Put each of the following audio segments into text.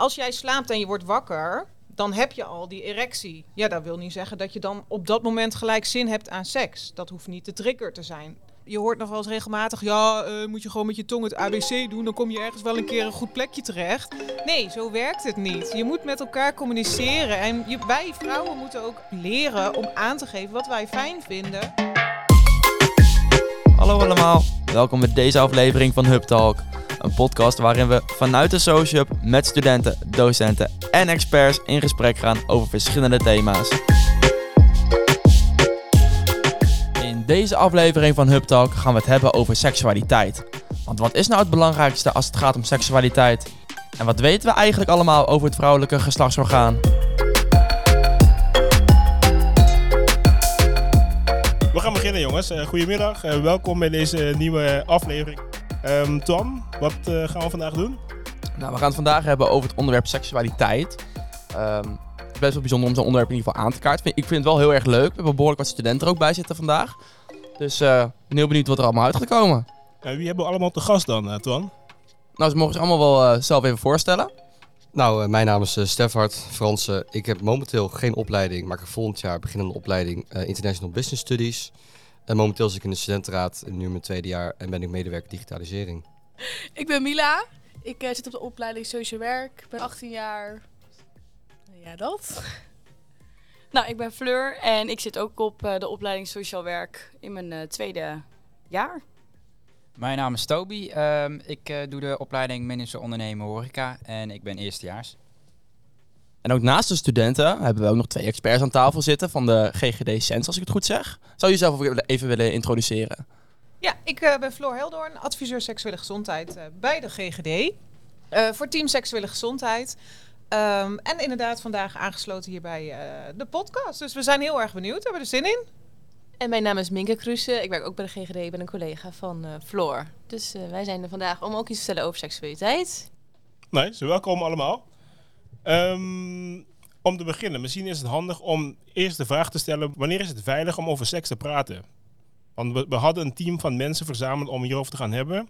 als jij slaapt en je wordt wakker, dan heb je al die erectie. Ja, dat wil niet zeggen dat je dan op dat moment gelijk zin hebt aan seks. Dat hoeft niet de trigger te zijn. Je hoort nog wel eens regelmatig, ja, eh, moet je gewoon met je tong het ABC doen, dan kom je ergens wel een keer een goed plekje terecht. Nee, zo werkt het niet. Je moet met elkaar communiceren en je, wij vrouwen moeten ook leren om aan te geven wat wij fijn vinden. Hallo allemaal, welkom bij deze aflevering van Hub Talk. Een podcast waarin we vanuit de Sociup met studenten, docenten en experts in gesprek gaan over verschillende thema's. In deze aflevering van Hub Talk gaan we het hebben over seksualiteit. Want wat is nou het belangrijkste als het gaat om seksualiteit? En wat weten we eigenlijk allemaal over het vrouwelijke geslachtsorgaan? We gaan beginnen, jongens. Uh, goedemiddag, uh, welkom bij deze nieuwe aflevering. Um, Tom, wat uh, gaan we vandaag doen? Nou, we gaan het vandaag hebben over het onderwerp seksualiteit. Um, het is best wel bijzonder om zo'n onderwerp in ieder geval aan te kaarten. Ik vind het wel heel erg leuk. We hebben behoorlijk wat studenten er ook bij zitten vandaag. Dus ik ben heel benieuwd wat er allemaal uit gaat komen. wie hebben we allemaal te gast dan, Twan? Nou, ze mogen zich allemaal wel zelf even voorstellen. Nou, mijn naam is Stefhard Fransen. Ik heb momenteel geen opleiding, maar ik heb volgend jaar beginnen een opleiding International Business Studies. En momenteel zit ik in de studentenraad, nu in mijn tweede jaar, en ben ik medewerker digitalisering. Ik ben Mila. Ik uh, zit op de opleiding Sociaal Werk. Ik ben 18 jaar. Ja, dat. nou, ik ben Fleur en ik zit ook op uh, de opleiding Sociaal Werk in mijn uh, tweede jaar. Mijn naam is Toby. Um, ik doe de opleiding Manager Ondernemen Horeca en ik ben eerstejaars. En ook naast de studenten hebben we ook nog twee experts aan tafel zitten van de GGD Sens, als ik het goed zeg. Zou je jezelf even willen introduceren? Ja, ik uh, ben Floor Heldoorn, adviseur seksuele gezondheid uh, bij de GGD. Uh, voor Team Seksuele Gezondheid. Um, en inderdaad vandaag aangesloten hier bij de podcast. Dus we zijn heel erg benieuwd. We hebben er zin in. En mijn naam is Minke Kruse. Ik werk ook bij de GGD. Ik ben een collega van Floor. Dus wij zijn er vandaag om ook iets te stellen over seksualiteit. Nice, welkom allemaal. Um, om te beginnen, misschien is het handig om eerst de vraag te stellen: wanneer is het veilig om over seks te praten? Want we, we hadden een team van mensen verzameld om hierover te gaan hebben.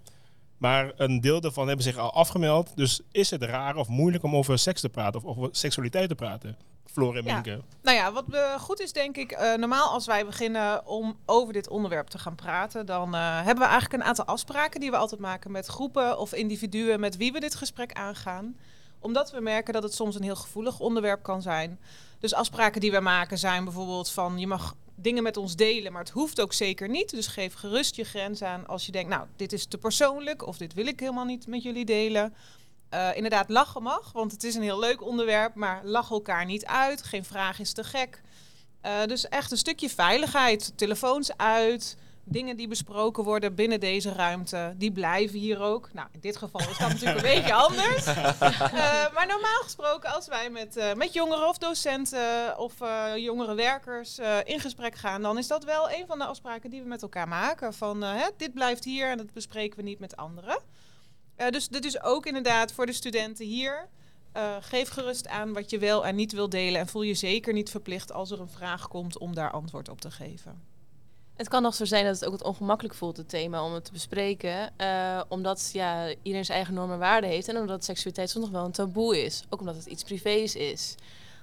Maar een deel daarvan hebben zich al afgemeld. Dus is het raar of moeilijk om over seks te praten of over seksualiteit te praten? Floor en Minke. Ja. Nou ja, wat uh, goed is denk ik, uh, normaal als wij beginnen om over dit onderwerp te gaan praten, dan uh, hebben we eigenlijk een aantal afspraken die we altijd maken met groepen of individuen met wie we dit gesprek aangaan omdat we merken dat het soms een heel gevoelig onderwerp kan zijn. Dus afspraken die we maken zijn bijvoorbeeld van je mag dingen met ons delen, maar het hoeft ook zeker niet. Dus geef gerust je grens aan als je denkt, nou, dit is te persoonlijk of dit wil ik helemaal niet met jullie delen. Uh, inderdaad, lachen mag, want het is een heel leuk onderwerp, maar lach elkaar niet uit. Geen vraag is te gek. Uh, dus echt een stukje veiligheid. Telefoons uit dingen die besproken worden binnen deze ruimte, die blijven hier ook. Nou, in dit geval is dat natuurlijk een beetje anders. Uh, maar normaal gesproken, als wij met, uh, met jongeren of docenten of uh, jongere werkers in gesprek gaan, dan is dat wel een van de afspraken die we met elkaar maken. Van hè, dit blijft hier en dat bespreken we niet met anderen. dus dit is ook inderdaad voor de studenten hier. geef gerust aan wat je wel en niet wil delen. En voel je zeker niet verplicht als er een vraag komt om daar antwoord op te geven. Het kan nog zo zijn dat het ook wat ongemakkelijk voelt, het thema, om het te bespreken. Uh, omdat ja, iedereen zijn eigen normen en waarden heeft. En omdat seksualiteit soms nog wel een taboe is. Ook omdat het iets privés is.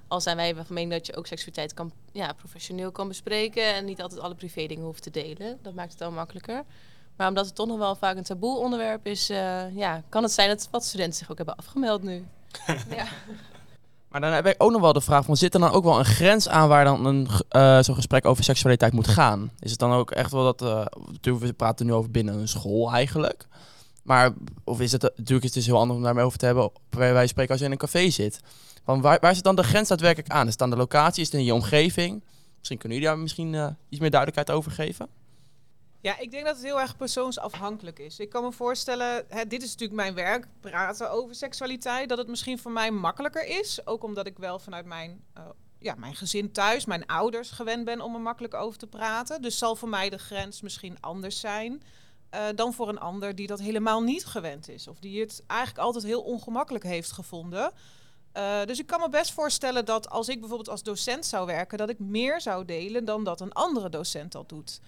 Al zijn wij van mening dat je ook seksualiteit kan, ja, professioneel kan bespreken. En niet altijd alle privé dingen hoeft te delen. Dat maakt het wel makkelijker. Maar omdat het toch nog wel vaak een taboe onderwerp is, uh, ja, kan het zijn dat wat studenten zich ook hebben afgemeld nu. ja. Maar dan heb ik ook nog wel de vraag van, zit er dan ook wel een grens aan waar dan een uh, zo'n gesprek over seksualiteit moet gaan? Is het dan ook echt wel dat, uh, we praten nu over binnen een school eigenlijk, maar of is het, natuurlijk is het dus heel anders om daarmee over te hebben, bij wij spreken als je in een café zit. Van waar, waar zit dan de grens daadwerkelijk aan? Is het aan de locatie, is het in je omgeving? Misschien kunnen jullie daar misschien uh, iets meer duidelijkheid over geven? Ja, ik denk dat het heel erg persoonsafhankelijk is. Ik kan me voorstellen, hè, dit is natuurlijk mijn werk, praten over seksualiteit, dat het misschien voor mij makkelijker is. Ook omdat ik wel vanuit mijn, uh, ja, mijn gezin thuis, mijn ouders gewend ben om er makkelijk over te praten. Dus zal voor mij de grens misschien anders zijn uh, dan voor een ander die dat helemaal niet gewend is. Of die het eigenlijk altijd heel ongemakkelijk heeft gevonden. Uh, dus ik kan me best voorstellen dat als ik bijvoorbeeld als docent zou werken, dat ik meer zou delen dan dat een andere docent dat doet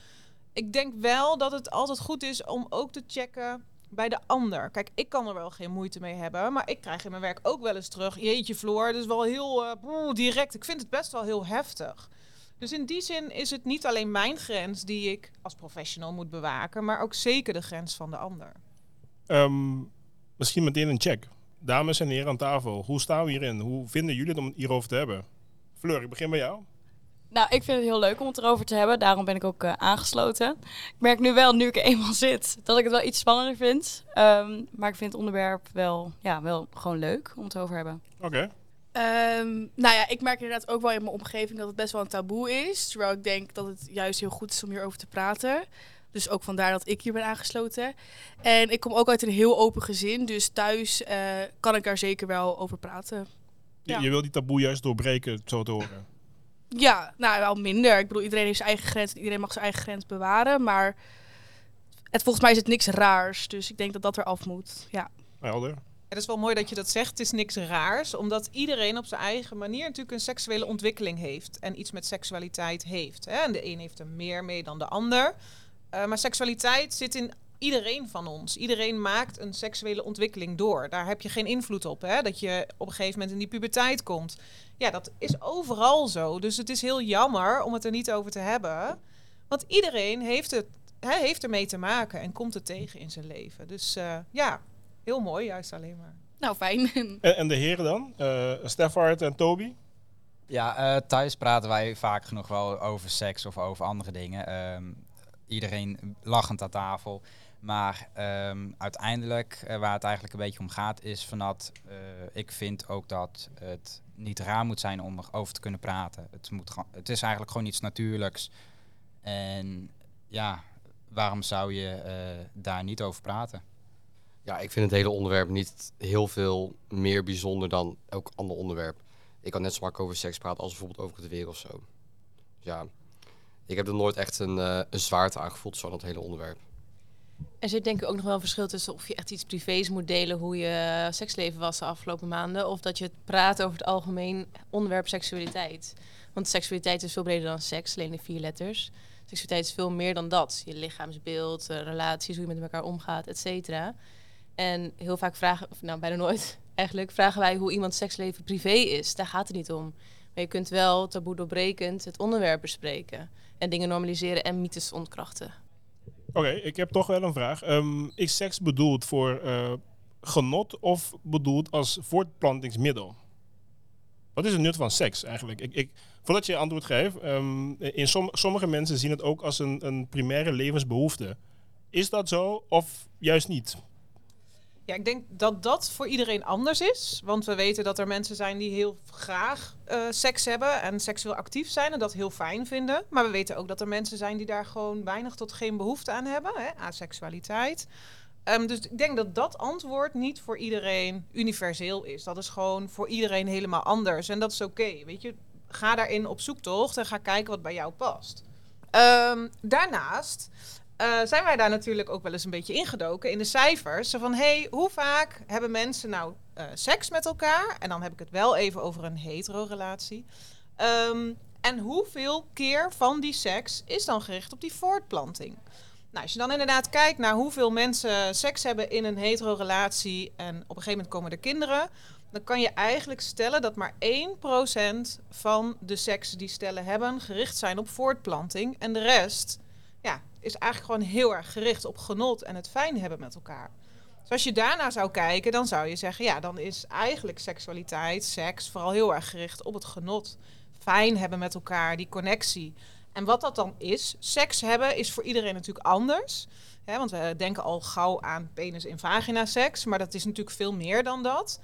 ik denk wel dat het altijd goed is om ook te checken bij de ander. Kijk, ik kan er wel geen moeite mee hebben, maar ik krijg in mijn werk ook wel eens terug. Jeetje, Floor, dat is wel heel boe, direct. Ik vind het best wel heel heftig. Dus in die zin is het niet alleen mijn grens die ik als professional moet bewaken, maar ook zeker de grens van de ander. Ehm, misschien meteen een check. Dames en heren aan tafel, hoe staan we hierin? Hoe vinden jullie het om het hierover te hebben? Fleur, ik begin bij jou. Nou, ik vind het heel leuk om het erover te hebben. Daarom ben ik ook uh, aangesloten. Ik merk nu wel, nu ik er eenmaal zit, dat ik het wel iets spannender vind. Um, maar ik vind het onderwerp wel, ja, wel gewoon leuk om het over te hebben. Oké. Okay. Um, nou ja, ik merk inderdaad ook wel in mijn omgeving dat het best wel een taboe is. Terwijl ik denk dat het juist heel goed is om hierover te praten. Dus ook vandaar dat ik hier ben aangesloten. En ik kom ook uit een heel open gezin. Dus thuis uh, kan ik daar zeker wel over praten. Ja. Je, je wil die taboe juist doorbreken, zo te horen. Ja, nou wel minder. Ik bedoel, iedereen heeft zijn eigen grens. Iedereen mag zijn eigen grens bewaren. Maar het, volgens mij is het niks raars. Dus ik denk dat dat er af moet. Ja. Helder. Het is wel mooi dat je dat zegt. Het is niks raars. Omdat iedereen op zijn eigen manier natuurlijk een seksuele ontwikkeling heeft. En iets met seksualiteit heeft. Hè? En de een heeft er meer mee dan de ander. Uh, maar seksualiteit zit in iedereen van ons. Iedereen maakt een seksuele ontwikkeling door. Daar heb je geen invloed op. Hè? Dat je op een gegeven moment in die puberteit komt. Ja, dat is overal zo. Dus het is heel jammer om het er niet over te hebben. Want iedereen heeft, het, hè, heeft ermee te maken en komt het tegen in zijn leven. Dus uh, ja, heel mooi juist alleen maar. Nou, fijn. En, en de heren dan? Uh, en Toby? Ja, uh, thuis praten wij vaak genoeg wel over seks of over andere dingen. Um, iedereen lachend aan tafel. Maar um, uiteindelijk, uh, waar het eigenlijk een beetje om gaat, is van dat uh, ik vind ook dat het niet raar moet zijn om erover te kunnen praten. Het, moet het is eigenlijk gewoon iets natuurlijks. En ja, waarom zou je uh, daar niet over praten? Ja, ik vind het hele onderwerp niet heel veel meer bijzonder dan elk ander onderwerp. Ik kan net zo makkelijk over seks praten als bijvoorbeeld over het weer of zo. Dus ja, ik heb er nooit echt een, een zwaarte aangevoeld, zo dat hele onderwerp. Er zit denk ik ook nog wel een verschil tussen of je echt iets privés moet delen, hoe je seksleven was de afgelopen maanden, of dat je het praat over het algemeen onderwerp seksualiteit. Want seksualiteit is veel breder dan seks, alleen de vier letters. Seksualiteit is veel meer dan dat. Je lichaamsbeeld, relaties, hoe je met elkaar omgaat, et cetera. En heel vaak vragen, nou bijna nooit eigenlijk, vragen wij hoe iemand seksleven privé is. Daar gaat het niet om. Maar je kunt wel taboe doorbrekend het onderwerp bespreken. En dingen normaliseren en mythes ontkrachten. Oké, ik heb toch wel een vraag. Um, is seks bedoeld voor uh, genot of bedoeld als voortplantingsmiddel? Wat is het nut van seks eigenlijk? Ik, ik, voordat je antwoord geeft, um, in som, sommige mensen zien het ook als een, een primaire levensbehoefte. Is dat zo of juist niet? Ja, ik denk dat dat voor iedereen anders is. Want we weten dat er mensen zijn die heel graag uh, seks hebben en seksueel actief zijn en dat heel fijn vinden. Maar we weten ook dat er mensen zijn die daar gewoon weinig tot geen behoefte aan hebben, hè, aseksualiteit. Um, dus ik denk dat dat antwoord niet voor iedereen universeel is. Dat is gewoon voor iedereen helemaal anders. En dat is oké, weet je. Ga daarin op zoektocht en ga kijken wat bij jou past. Um, daarnaast uh, zijn wij daar natuurlijk ook wel eens een beetje ingedoken in de cijfers. Van, hey, hoe vaak hebben mensen nou uh, seks met elkaar? En dan heb ik het wel even over een hetero-relatie. Um, en hoeveel keer van die seks is dan gericht op die voortplanting? Nou, als je dan inderdaad kijkt naar hoeveel mensen seks hebben in een hetero-relatie en op een gegeven moment komen er kinderen, dan kan je eigenlijk stellen dat maar 1% van de seks die stellen hebben gericht zijn op voortplanting en de rest is eigenlijk gewoon heel erg gericht op genot en het fijn hebben met elkaar. Dus als je daarna zou kijken, dan zou je zeggen, ja, dan is eigenlijk seksualiteit, seks, vooral heel erg gericht op het genot. Fijn hebben met elkaar, die connectie. En wat dat dan is, seks hebben is voor iedereen natuurlijk anders. Hè, want we denken al gauw aan penis- en vagina-seks, maar dat is natuurlijk veel meer dan dat.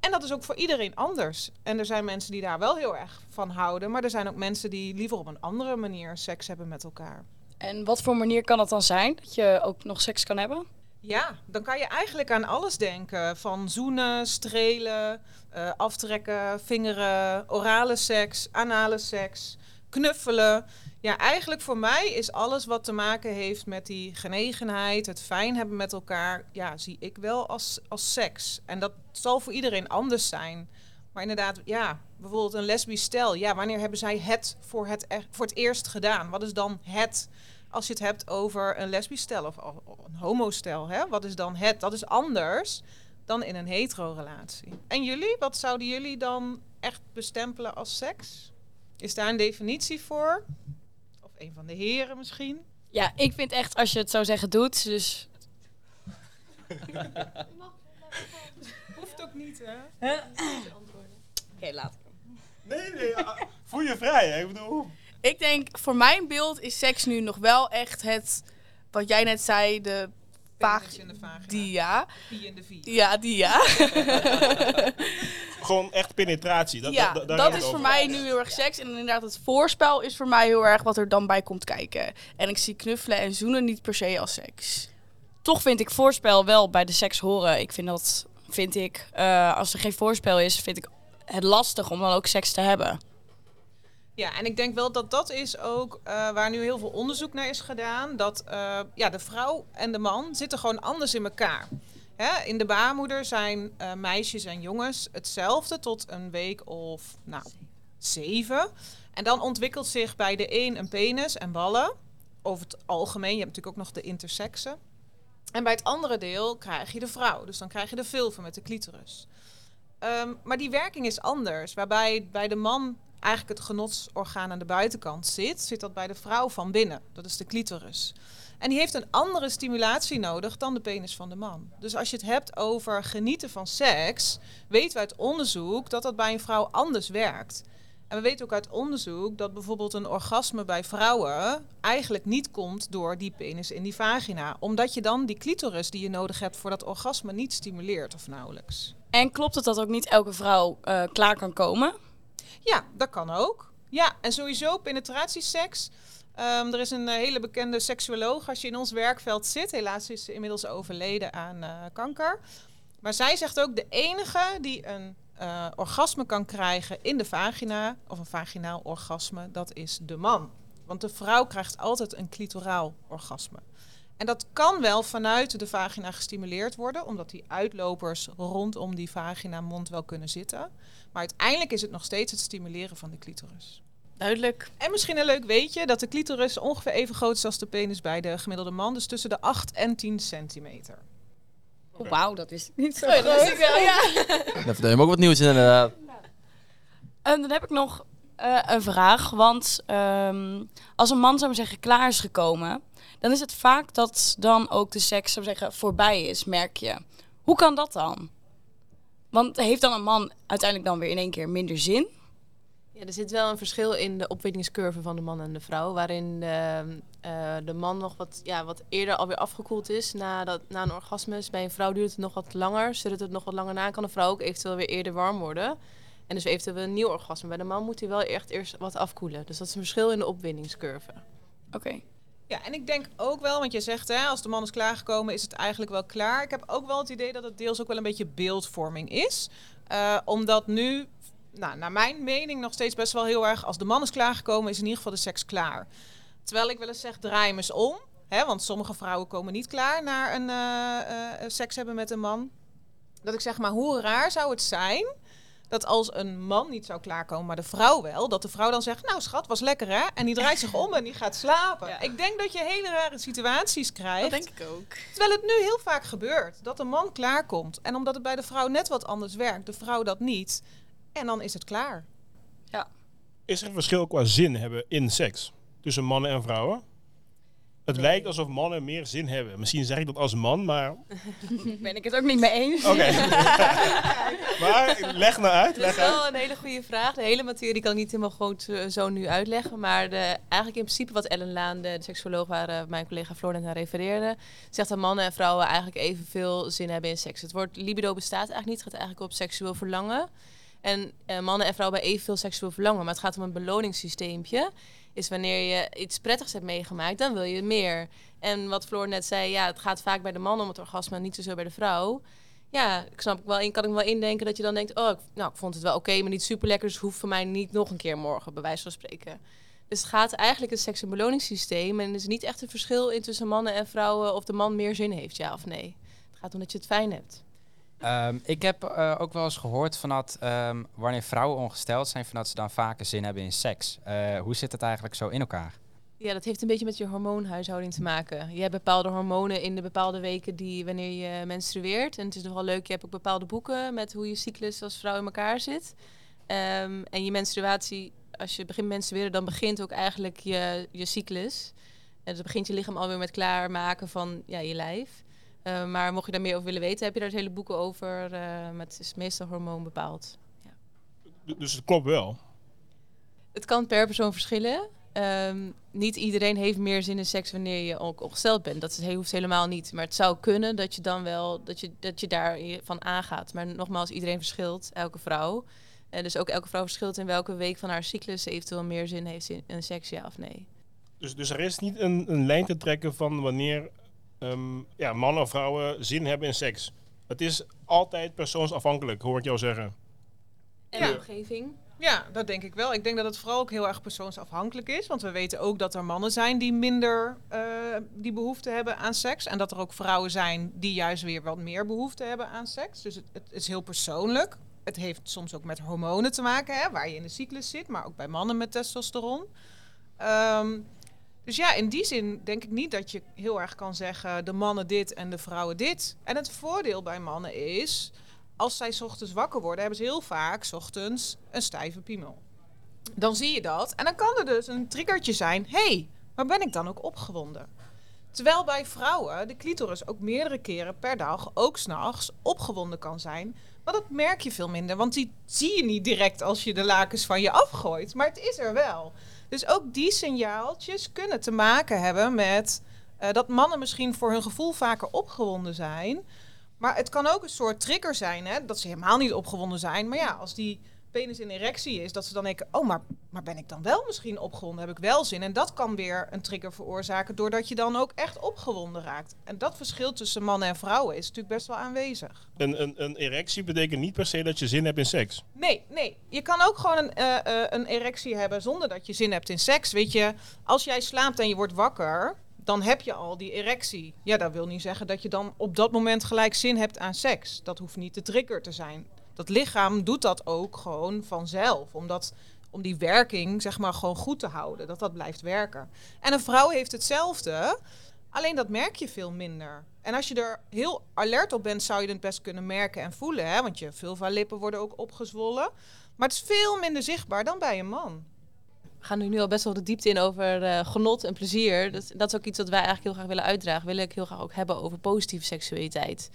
En dat is ook voor iedereen anders. En er zijn mensen die daar wel heel erg van houden, maar er zijn ook mensen die liever op een andere manier seks hebben met elkaar. En wat voor manier kan het dan zijn dat je ook nog seks kan hebben? Ja, dan kan je eigenlijk aan alles denken. Van zoenen, strelen, uh, aftrekken, vingeren, orale seks, anale seks, knuffelen. Ja, eigenlijk voor mij is alles wat te maken heeft met die genegenheid, het fijn hebben met elkaar, ja, zie ik wel als, als seks. En dat zal voor iedereen anders zijn. Maar inderdaad, ja, bijvoorbeeld een lesbisch stel. Ja, wanneer hebben zij het voor het, e-, voor het eerst gedaan? Wat is dan het? als je het hebt over een lesbisch stel of een homostel. Hè? Wat is dan het? Dat is anders dan in een hetero-relatie. En jullie, wat zouden jullie dan echt bestempelen als seks? Is daar een definitie voor? Of een van de heren misschien? Ja, ik vind echt als je het zo zeggen doet. Dus Hoeft ook niet, hè? Oké, laat Nee, nee, ja, voel je vrij. hè? Ik bedoel, Ik denk, voor mijn beeld is seks nu nog wel echt het, wat jij net zei, de Penis in de vagina. dia. Pie in de vie. Ja, dia. gewoon echt penetratie. Dat, ja, dat, is voor mij nu heel erg seks. En inderdaad, het voorspel is voor mij heel erg wat er dan bij komt kijken. En ik zie knuffelen en zoenen niet per se als seks. Toch vind ik voorspel wel bij de seks horen. Ik vind dat, vind ik, eh, als er geen voorspel is, vind ik het lastig om dan ook seks te hebben. Ja, en ik denk wel dat dat is ook eh, waar nu heel veel onderzoek naar is gedaan. Dat eh, ja, de vrouw en de man zitten gewoon anders in elkaar. Hè? In de baarmoeder zijn eh, meisjes en jongens hetzelfde tot een week of nou, zeven. En dan ontwikkelt zich bij de een een penis en ballen. Over het algemeen, je hebt natuurlijk ook nog de intersexen. En bij het andere deel krijg je de vrouw. Dus dan krijg je de vulva met de clitoris. Ehm, maar die werking is anders. Waarbij bij de man eigenlijk het genotsorgaan aan de buitenkant zit, zit dat bij de vrouw van binnen. Dat is de clitoris. En die heeft een andere stimulatie nodig dan de penis van de man. Dus als je het hebt over genieten van seks, weten we uit onderzoek dat dat bij een vrouw anders werkt. En we weten ook uit onderzoek dat bijvoorbeeld een orgasme bij vrouwen eigenlijk niet komt door die penis in die vagina. Omdat je dan die clitoris die je nodig hebt voor dat orgasme niet stimuleert of nauwelijks. En klopt het dat ook niet elke vrouw eh, klaar kan komen? Ja, dat kan ook. Ja, en sowieso penetratieseks. Ehm, er is een eh, hele bekende seksuoloog als je in ons werkveld zit. Helaas is ze inmiddels overleden aan eh, kanker. Maar zij zegt ook de enige die een orgasme kan krijgen in de vagina, of een vaginaal orgasme, dat is de man. Want de vrouw krijgt altijd een clitoraal orgasme. En dat kan wel vanuit de vagina gestimuleerd worden, omdat die uitlopers rondom die vagina-mond wel kunnen zitten. Maar uiteindelijk is het nog steeds het stimuleren van de clitoris. Duidelijk. En misschien een leuk weetje dat de clitoris ongeveer even groot is als de penis bij de gemiddelde man. Dus tussen de 8 en 10 centimeter. Oh, Wauw, dat ik niet zo Oh ja, dat ik wel, ja. Daar vertel je hem ook wat nieuws in inderdaad. En dan heb ik nog eh, een vraag. Want ehm, als een man, zou maar zeggen, klaar is gekomen... dan is het vaak dat dan ook de seks, zou zeggen, voorbij is, merk je. Hoe kan dat dan? Want heeft dan een man uiteindelijk dan weer in één keer minder zin? Ja, er zit wel een verschil in de opwindingscurve van de man en de vrouw. Waarin de, eh, de man nog wat, ja, wat eerder alweer afgekoeld is na, dat, na een orgasme. Bij een vrouw duurt het nog wat langer. Zodat het nog wat langer na kan de vrouw ook eventueel weer eerder warm worden. En dus eventueel een nieuw orgasme. Bij de man moet hij wel echt eerst wat afkoelen. Dus dat is een verschil in de opwindingscurve. Oké. Ja, en ik denk ook wel, want je zegt hè, als de man is klaargekomen, is het eigenlijk wel klaar. Ik heb ook wel het idee dat het deels ook wel een beetje beeldvorming is. Eh, omdat nu, nou, naar mijn mening, nog steeds best wel heel erg, als de man is klaargekomen, is in ieder geval de seks klaar. Terwijl ik wel eens zeg, draai hem eens om. Hè, want sommige vrouwen komen niet klaar naar een eh, eh, seks hebben met een man. Dat ik zeg, maar hoe raar zou het zijn dat als een man niet zou klaarkomen, maar de vrouw wel, dat de vrouw dan zegt, nou schat, was lekker hè? En die draait zich om en die gaat slapen. Ja. Ik denk dat je hele rare situaties krijgt. Dat denk ik ook. Terwijl het nu heel vaak gebeurt, dat een man klaarkomt. En omdat het bij de vrouw net wat anders werkt, de vrouw dat niet. En dan is het klaar. Is er een verschil qua zin hebben in seks tussen mannen en vrouwen? Het lijkt alsof mannen meer zin hebben. Misschien zeg ik dat als man, maar... Oké. Ben ik het ook niet mee eens. maar leg nou uit. Dat is Leg uit. wel een hele goede vraag. De hele materie kan ik niet helemaal goed eh, zo nu uitleggen. Maar de, eigenlijk in principe wat Ellen Laan, de, de seksuoloog waar eh, mijn collega Floor net naar refereerde, zegt dat mannen en vrouwen eigenlijk evenveel zin hebben in seks. Het woord libido bestaat eigenlijk niet. Het gaat eigenlijk op seksueel verlangen. En eh, mannen en vrouwen hebben evenveel seksueel verlangen. Maar het gaat om een beloningssysteempje. Is wanneer je iets prettigs hebt meegemaakt, dan wil je meer. En wat Floor net zei, ja, het gaat vaak bij de man om het orgasme niet zozeer bij de vrouw. Ja, ik snap ik wel in, kan ik wel indenken dat je dan denkt, oh, ik, nou, ik vond het wel oké, maar niet super lekker, dus hoeft voor mij niet nog een keer morgen, bij wijze van spreken. Dus het gaat eigenlijk het seks- en beloningssysteem en er is niet echt een verschil in tussen mannen en vrouwen of de man meer zin heeft, ja of nee. Het gaat om dat je het fijn hebt. Ehm, ik heb eh, ook wel eens gehoord van dat ehm, wanneer vrouwen ongesteld zijn, van dat ze dan vaker zin hebben in seks. Eh, hoe zit het eigenlijk zo in elkaar? Ja, dat heeft een beetje met je hormoonhuishouding te maken. Je hebt bepaalde hormonen in de bepaalde weken die wanneer je menstrueert. En het is nog wel leuk, je hebt ook bepaalde boeken met hoe je cyclus als vrouw in elkaar zit. Ehm, en je menstruatie, als je begint menstrueren, dan begint ook eigenlijk je, je cyclus. En dus begint je lichaam alweer met klaarmaken van ja, je lijf. Uh, maar mocht je daar meer over willen weten, heb je daar het hele boeken over. Uh, met het is meestal hormoon bepaald. Ja. Dus het klopt wel? Het kan per persoon verschillen. Um, niet iedereen heeft meer zin in seks wanneer je ook ongesteld bent. Dat is, hoeft helemaal niet. Maar het zou kunnen dat je dan wel dat je, dat je daar van aangaat. Maar nogmaals, iedereen verschilt, elke vrouw. En dus ook elke vrouw verschilt in welke week van haar cyclus eventueel meer zin heeft in, in seks, ja of nee. Dus, dus er is niet een, een lijn te trekken van wanneer um, ja, mannen of vrouwen zin hebben in seks. Het is altijd persoonsafhankelijk, hoor ik jou zeggen. En de omgeving. Ja, dat denk ik wel. Ik denk dat het vooral ook heel erg persoonsafhankelijk is. Want we weten ook dat er mannen zijn die minder uh, die behoefte hebben aan seks. En dat er ook vrouwen zijn die juist weer wat meer behoefte hebben aan seks. Dus het, het is heel persoonlijk. Het heeft soms ook met hormonen te maken, hè, waar je in de cyclus zit. Maar ook bij mannen met testosteron. Um, dus ja, in die zin denk ik niet dat je heel erg kan zeggen de mannen dit en de vrouwen dit. En het voordeel bij mannen is, als zij ochtends wakker worden, hebben ze heel vaak ochtends een stijve piemel. Dan zie je dat. En dan kan er dus een triggertje zijn. hey, maar ben ik dan ook opgewonden? Terwijl bij vrouwen de clitoris ook meerdere keren per dag, ook s'nachts, opgewonden kan zijn. Maar dat merk je veel minder, want die zie je niet direct als je de lakens van je afgooit. Maar het is er wel. Dus ook die signaaltjes kunnen te maken hebben met uh, dat mannen misschien voor hun gevoel vaker opgewonden zijn. Maar het kan ook een soort trigger zijn, hè, dat ze helemaal niet opgewonden zijn. Maar ja, als die penis in erectie is, dat ze dan denken: oh, maar, maar ben ik dan wel misschien opgewonden? Heb ik wel zin? En dat kan weer een trigger veroorzaken, doordat je dan ook echt opgewonden raakt. En dat verschil tussen mannen en vrouwen is natuurlijk best wel aanwezig. Een, een, een erectie betekent niet per se dat je zin hebt in seks. Nee, nee. Je kan ook gewoon een, uh, uh, een erectie hebben zonder dat je zin hebt in seks. Weet je, als jij slaapt en je wordt wakker dan heb je al die erectie. Ja, dat wil niet zeggen dat je dan op dat moment gelijk zin hebt aan seks. Dat hoeft niet de trigger te zijn dat lichaam doet dat ook gewoon vanzelf. Omdat, om die werking zeg maar gewoon goed te houden. Dat dat blijft werken. En een vrouw heeft hetzelfde. Alleen dat merk je veel minder. En als je er heel alert op bent, zou je het best kunnen merken en voelen. Hè? Want je vulva-lippen worden ook opgezwollen. Maar het is veel minder zichtbaar dan bij een man. We gaan nu al best wel de diepte in over uh, genot en plezier. Dat, dat, is ook iets wat wij eigenlijk heel graag willen uitdragen. Willen ik heel graag ook hebben over positieve seksualiteit.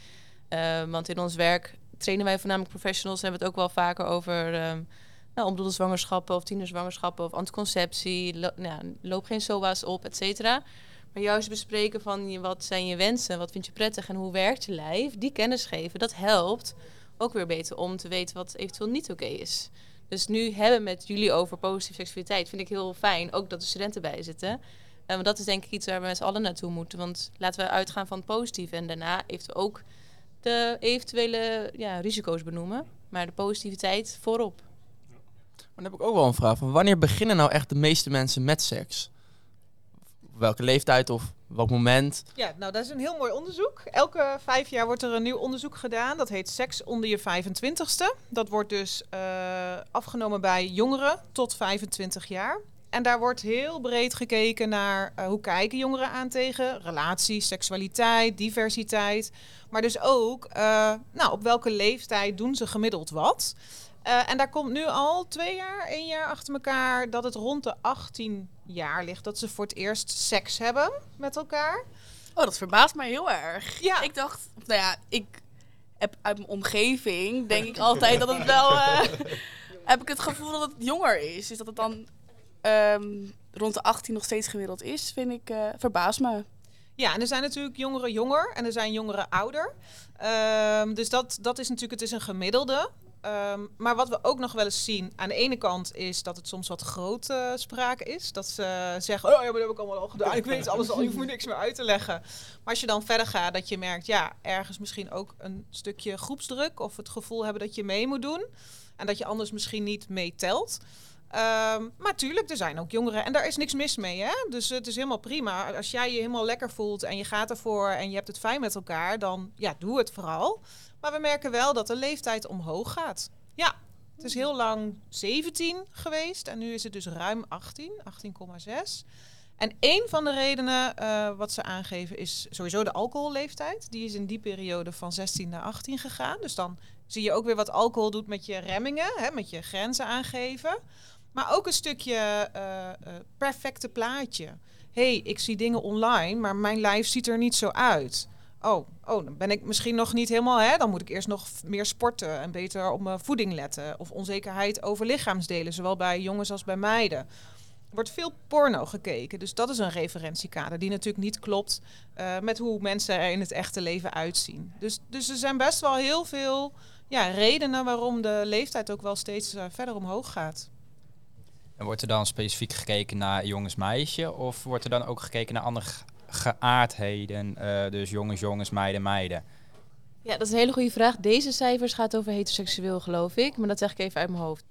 Uh, want in ons werk trainen wij voornamelijk professionals. Hebben we het ook wel vaker over um, nou, onbedoelde zwangerschappen of tienerzwangerschappen of anticonceptie. Nou, loop geen SOA's op, et cetera. Maar juist bespreken van wat zijn je wensen, wat vind je prettig en hoe werkt je lijf. Die kennis geven, dat helpt ook weer beter om te weten wat eventueel niet oké is. Dus nu hebben met jullie over positieve seksualiteit vind ik heel fijn. Ook dat de studenten bij zitten. Uh, want dat is denk ik iets waar we met z'n allen naartoe moeten. Want laten we uitgaan van het. En daarna heeft ook de eventuele ja, risico's benoemen, maar de positiviteit voorop. Maar dan heb ik ook wel een vraag van wanneer beginnen nou echt de meeste mensen met seks? Welke leeftijd of welk moment? Ja, nou dat is een heel mooi onderzoek. Elke vijf jaar wordt er een nieuw onderzoek gedaan. Dat heet Seks onder je 25ste. Dat wordt dus uh, afgenomen bij jongeren tot 25 jaar. En daar wordt heel breed gekeken naar uh, hoe kijken jongeren aan tegen relaties, seksualiteit, diversiteit. Maar dus ook uh, nou, op welke leeftijd doen ze gemiddeld wat. Uh, en daar komt nu al twee jaar, één jaar achter elkaar dat het rond de 18 jaar ligt dat ze voor het eerst seks hebben met elkaar. Oh, dat verbaast mij heel erg. Ja. Ik dacht, nou ja, ik heb uit mijn omgeving denk ik altijd dat het wel. heb ik het gevoel dat het jonger is. Is dat het dan um, rond de 18 nog steeds gemiddeld is, vind ik, uh, verbaast me. Ja, en er zijn natuurlijk jongeren jonger en er zijn jongeren ouder. Um, dus dat, dat is natuurlijk, het is een gemiddelde. Um, maar wat we ook nog wel eens zien, aan de ene kant is dat het soms wat grote sprake is. Dat ze zeggen, oh ja, maar dat heb ik allemaal al gedaan. Ik weet alles al, je hoeft niks meer uit te leggen. Maar als je dan verder gaat, dat je merkt, ja, ergens misschien ook een stukje groepsdruk. Of het gevoel hebben dat je mee moet doen. En dat je anders misschien niet meetelt. Um, maar tuurlijk, er zijn ook jongeren en daar is niks mis mee. Hè? Dus het is helemaal prima. Als jij je helemaal lekker voelt en je gaat ervoor en je hebt het fijn met elkaar, dan ja, doe het vooral. Maar we merken wel dat de leeftijd omhoog gaat. Ja, het is heel lang 17 geweest en nu is het dus ruim 18, 18,6. En één van de redenen eh, wat ze aangeven is sowieso de alcoholleeftijd. Die is in die periode van 16 naar 18 gegaan. Dus dan zie je ook weer wat alcohol doet met je remmingen, hè, met je grenzen aangeven. Maar ook een stukje eh, eh, perfecte plaatje. hey, ik zie dingen online, maar mijn lijf ziet er niet zo uit. Oh, oh, dan ben ik misschien nog niet helemaal, hè? Dan moet ik eerst nog meer sporten en beter op mijn voeding letten. Of onzekerheid over lichaamsdelen, zowel bij jongens als bij meiden. Er wordt veel porno gekeken, dus dat is een referentiekader die natuurlijk niet klopt eh, met hoe mensen er in het echte leven uitzien. Dus, dus er zijn best wel heel veel ja, redenen waarom de leeftijd ook wel steeds verder omhoog gaat. En wordt er dan specifiek gekeken naar jongens-meisje? Of wordt er dan ook gekeken naar andere ge- geaardheden? eh, dus jongens, jongens, meiden, meiden. Ja, dat is een hele goede vraag. Deze cijfers gaat over heteroseksueel, geloof ik. Maar dat zeg ik even uit mijn hoofd.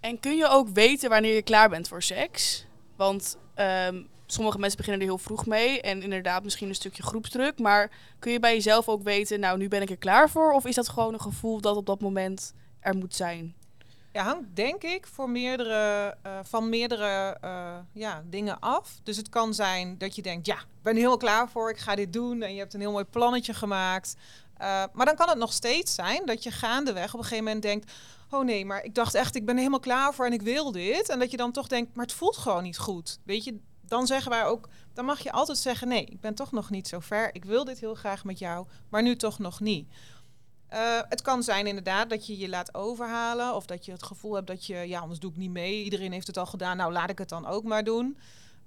En kun je ook weten wanneer je klaar bent voor seks? Want ehm, sommige mensen beginnen er heel vroeg mee. En inderdaad misschien een stukje groepsdruk. Maar kun je bij jezelf ook weten, nou nu ben ik er klaar voor? Of is dat gewoon een gevoel dat op dat moment er moet zijn? Ja, hangt denk ik voor meerdere, eh, van meerdere eh, ja, dingen af. Dus het kan zijn dat je denkt, ja, ik ben er helemaal klaar voor, ik ga dit doen. En je hebt een heel mooi plannetje gemaakt. Eh, maar dan kan het nog steeds zijn dat je gaandeweg op een gegeven moment denkt... oh nee, maar ik dacht echt, ik ben helemaal klaar voor en ik wil dit. En dat je dan toch denkt, maar het voelt gewoon niet goed. Weet je, dan zeggen wij ook, dan mag je altijd zeggen... nee, ik ben toch nog niet zo ver, ik wil dit heel graag met jou, maar nu toch nog niet. Eh, het kan zijn inderdaad dat je je laat overhalen of dat je het gevoel hebt dat je, ja, anders doe ik niet mee. Iedereen heeft het al gedaan, nou laat ik het dan ook maar doen.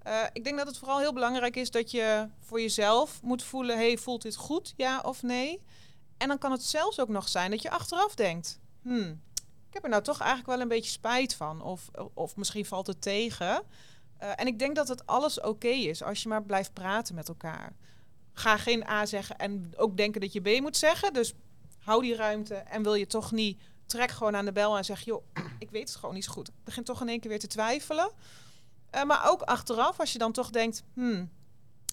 Eh, ik denk dat het vooral heel belangrijk is dat je voor jezelf moet voelen, hey, voelt dit goed, ja of nee? En dan kan het zelfs ook nog zijn dat je achteraf denkt, hmm, ik heb er nou toch eigenlijk wel een beetje spijt van. Of, of misschien valt het tegen. Eh, en ik denk dat het alles oké is als je maar blijft praten met elkaar. Ga geen A zeggen en ook denken dat je B moet zeggen. Dus hou die ruimte en wil je toch niet, trek gewoon aan de bel en zeg, joh, ik weet het gewoon niet goed. Ik begin toch in één keer weer te twijfelen. Eh, maar ook achteraf, als je dan toch denkt, hmm,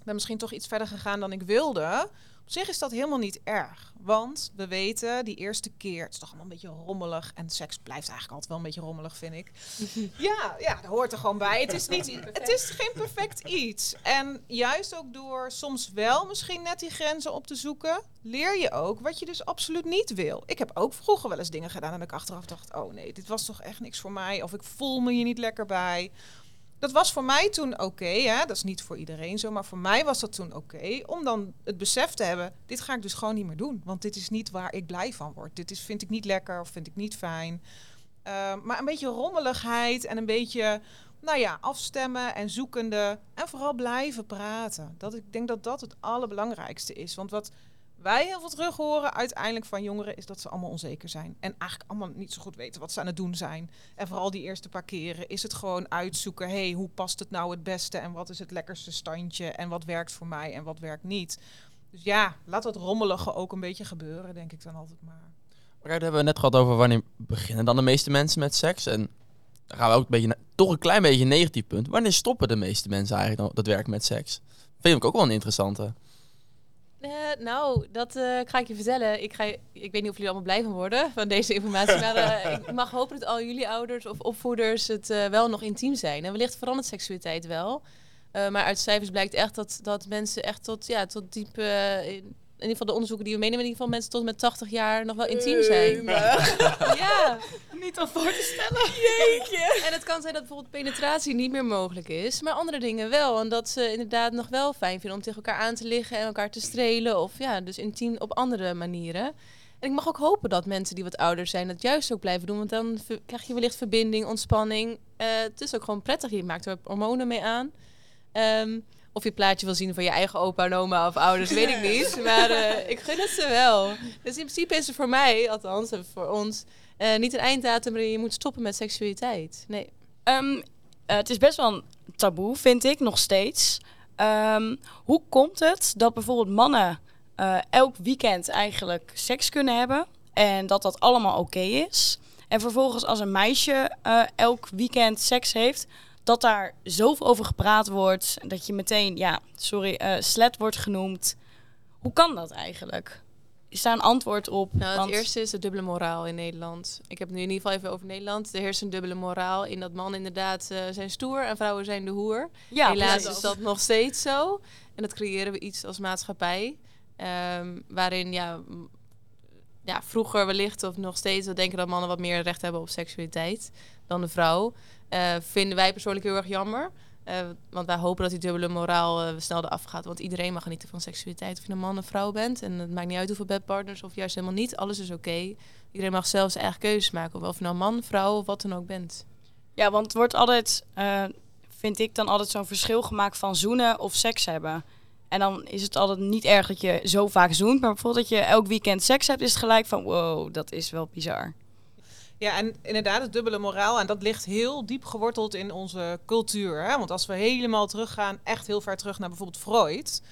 ben misschien toch iets verder gegaan dan ik wilde. Op zich is dat helemaal niet erg. Want we weten, die eerste keer, het is toch allemaal een beetje rommelig. En seks blijft eigenlijk altijd wel een beetje rommelig, vind ik. ja, ja, dat hoort er gewoon bij. Het is, niet, het is geen perfect iets. En juist ook door soms wel misschien net die grenzen op te zoeken, leer je ook wat je dus absoluut niet wil. Ik heb ook vroeger wel eens dingen gedaan en ik achteraf dacht, oh nee, dit was toch echt niks voor mij. Of ik voel me hier niet lekker bij. Dat was voor mij toen oké, dat is niet voor iedereen zo, maar voor mij was dat toen oké. om dan het besef te hebben, dit ga ik dus gewoon niet meer doen. Want dit is niet waar ik blij van word. Dit is, vind ik niet lekker of vind ik niet fijn. Uh, maar een beetje rommeligheid en een beetje, nou ja, afstemmen en zoekende. En vooral blijven praten. Dat, ik denk dat dat het allerbelangrijkste is. Want wat wij heel veel terug horen uiteindelijk van jongeren is dat ze allemaal onzeker zijn. En eigenlijk allemaal niet zo goed weten wat ze aan het doen zijn. En vooral die eerste paar keren is het gewoon uitzoeken. hey, hoe past het nou het beste? En wat is het lekkerste standje? En wat werkt voor mij en wat werkt niet? Dus ja, laat dat rommelige ook een beetje gebeuren, denk ik dan altijd maar. Maar hebben we net gehad over wanneer beginnen dan de meeste mensen met seks. En dan gaan we ook een beetje, toch een klein beetje een negatief punt. Wanneer stoppen de meeste mensen eigenlijk dat werken met seks? Vind ik ook wel een interessante. Uh, nou, dat uh, ga ik je vertellen. Ik, ga, ik weet niet of jullie allemaal blij van worden van deze informatie. maar uh, ik mag hopen dat al jullie ouders of opvoeders het wel nog intiem zijn. En wellicht verandert seksualiteit wel. maar uit cijfers blijkt echt dat, dat mensen echt tot, ja, tot diep... in, ieder geval de onderzoeken die we meenemen, in ieder geval mensen tot met 80 jaar nog wel intiem zijn. ja. Niet al voor te stellen. Jeetje. En het kan zijn dat bijvoorbeeld penetratie niet meer mogelijk is, maar andere dingen wel. En dat ze inderdaad nog wel fijn vinden om tegen elkaar aan te liggen en elkaar te strelen. Of ja, dus intiem op andere manieren. En ik mag ook hopen dat mensen die wat ouder zijn dat juist ook blijven doen. Want dan krijg je wellicht verbinding, ontspanning. Uh, het is ook gewoon prettig. Je maakt er hormonen mee aan. Um, of je plaatje wil zien van je eigen opa en oma of ouders, weet ik niet. Maar uh, ik gun het ze wel. Dus in principe is er voor mij, althans voor ons, uh, niet een einddatum waarin je moet stoppen met seksualiteit. Nee. Um, uh, het is best wel een taboe, vind ik, nog steeds. Um, hoe komt het dat bijvoorbeeld mannen uh, elk weekend eigenlijk seks kunnen hebben en dat dat allemaal oké okay is? En vervolgens als een meisje uh, elk weekend seks heeft, dat daar zoveel over gepraat wordt, dat je meteen, ja, sorry, uh, slet wordt genoemd. Hoe kan dat eigenlijk? is daar een antwoord op? Nou, het Want- eerste is de dubbele moraal in Nederland. Ik heb het nu in ieder geval even over Nederland. Er heerst een dubbele moraal in dat mannen inderdaad eh, zijn stoer en vrouwen zijn de hoer. ja, Helaas is dat nog steeds zo. En dat creëren we iets als maatschappij. ehm, waarin ja, ja, vroeger wellicht of nog steeds we denken dat mannen wat meer recht hebben op seksualiteit dan de vrouw. Eh, vinden wij persoonlijk heel erg jammer. Eh, want wij hopen dat die dubbele moraal eh, snel eraf gaat. Want iedereen mag genieten van seksualiteit. Of je een man of vrouw bent. En het maakt niet uit hoeveel bedpartners of juist helemaal niet. Alles is oké. Iedereen mag zelf zijn eigen keuzes maken. Of je nou man, vrouw of wat dan ook bent. Ja, want het wordt altijd, vind ik dan altijd zo'n verschil gemaakt van zoenen of seks hebben. En dan is het altijd niet erg dat je zo vaak zoent, maar bijvoorbeeld dat je elk weekend seks hebt, is het gelijk van wow, dat is wel bizar. Ja, en inderdaad, het dubbele moraal. En dat ligt heel diep geworteld in onze cultuur. Hè? Want als we helemaal teruggaan, echt heel ver terug naar bijvoorbeeld Freud.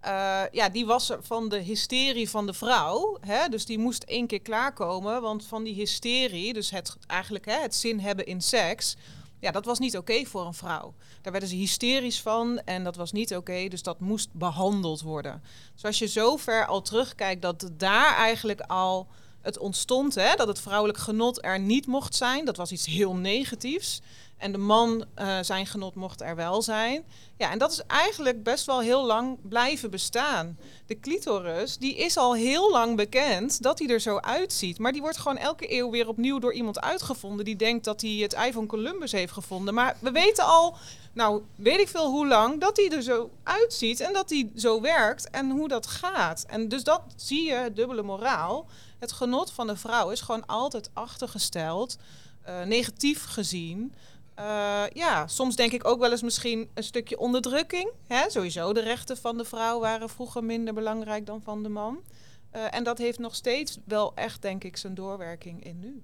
eh, ja, die was van de hysterie van de vrouw. Hè? Dus die moest één keer klaarkomen. Want van die hysterie, dus het, eigenlijk hè, het zin hebben in seks. Ja, dat was niet oké voor een vrouw. Daar werden ze hysterisch van en dat was niet oké. dus dat moest behandeld worden. Dus als je zo ver al terugkijkt dat daar eigenlijk al het ontstond, hè, dat het vrouwelijk genot er niet mocht zijn. Dat was iets heel negatiefs. En de man, eh, zijn genot mocht er wel zijn. Ja, en dat is eigenlijk best wel heel lang blijven bestaan. De clitoris, die is al heel lang bekend dat hij er zo uitziet. Maar die wordt gewoon elke eeuw weer opnieuw door iemand uitgevonden... die denkt dat hij het ei van Columbus heeft gevonden. Maar we weten al, nou, weet ik veel hoe lang... dat hij er zo uitziet en dat hij zo werkt en hoe dat gaat. En dus dat zie je, dubbele moraal. Het genot van de vrouw is gewoon altijd achtergesteld... eh, negatief gezien... Eh, ja, soms denk ik ook wel eens misschien een stukje onderdrukking. Hè? Sowieso de rechten van de vrouw waren vroeger minder belangrijk dan van de man. Eh, en dat heeft nog steeds wel echt, denk ik, zijn doorwerking in nu.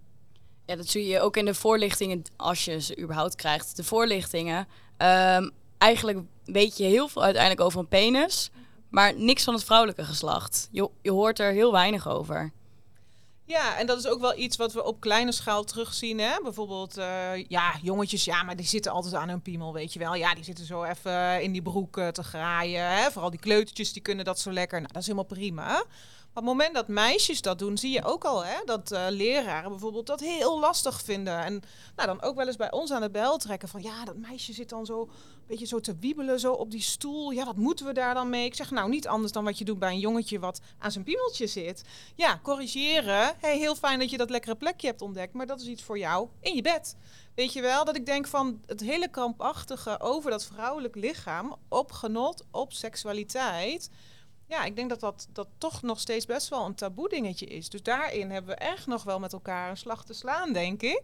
Ja, dat zie je ook in de voorlichtingen, als je ze überhaupt krijgt. De voorlichtingen. Ehm, eigenlijk weet je heel veel uiteindelijk over een penis, maar niks van het vrouwelijke geslacht. Je, je hoort er heel weinig over. Ja, en dat is ook wel iets wat we op kleine schaal terugzien. Hè? Bijvoorbeeld, eh, ja, jongetjes, ja, maar die zitten altijd aan hun piemel, weet je wel. Ja, die zitten zo even in die broek eh, te graaien. Hè? Vooral die kleutertjes, die kunnen dat zo lekker. Nou, dat is helemaal prima. Maar op het moment dat meisjes dat doen, zie je ook al hè, dat eh, leraren bijvoorbeeld dat heel lastig vinden. En nou, dan ook wel eens bij ons aan de bel trekken van ja, dat meisje zit dan zo beetje zo te wiebelen zo op die stoel. Ja, wat moeten we daar dan mee? Ik zeg nou niet anders dan wat je doet bij een jongetje wat aan zijn piemeltje zit. Ja, corrigeren. Hey, heel fijn dat je dat lekkere plekje hebt ontdekt, maar dat is iets voor jou in je bed. Weet je wel, dat ik denk van het hele krampachtige over dat vrouwelijk lichaam, op genot, op seksualiteit. Ja, ik denk dat, dat dat toch nog steeds best wel een taboe dingetje is. Dus daarin hebben we echt nog wel met elkaar een slag te slaan, denk ik.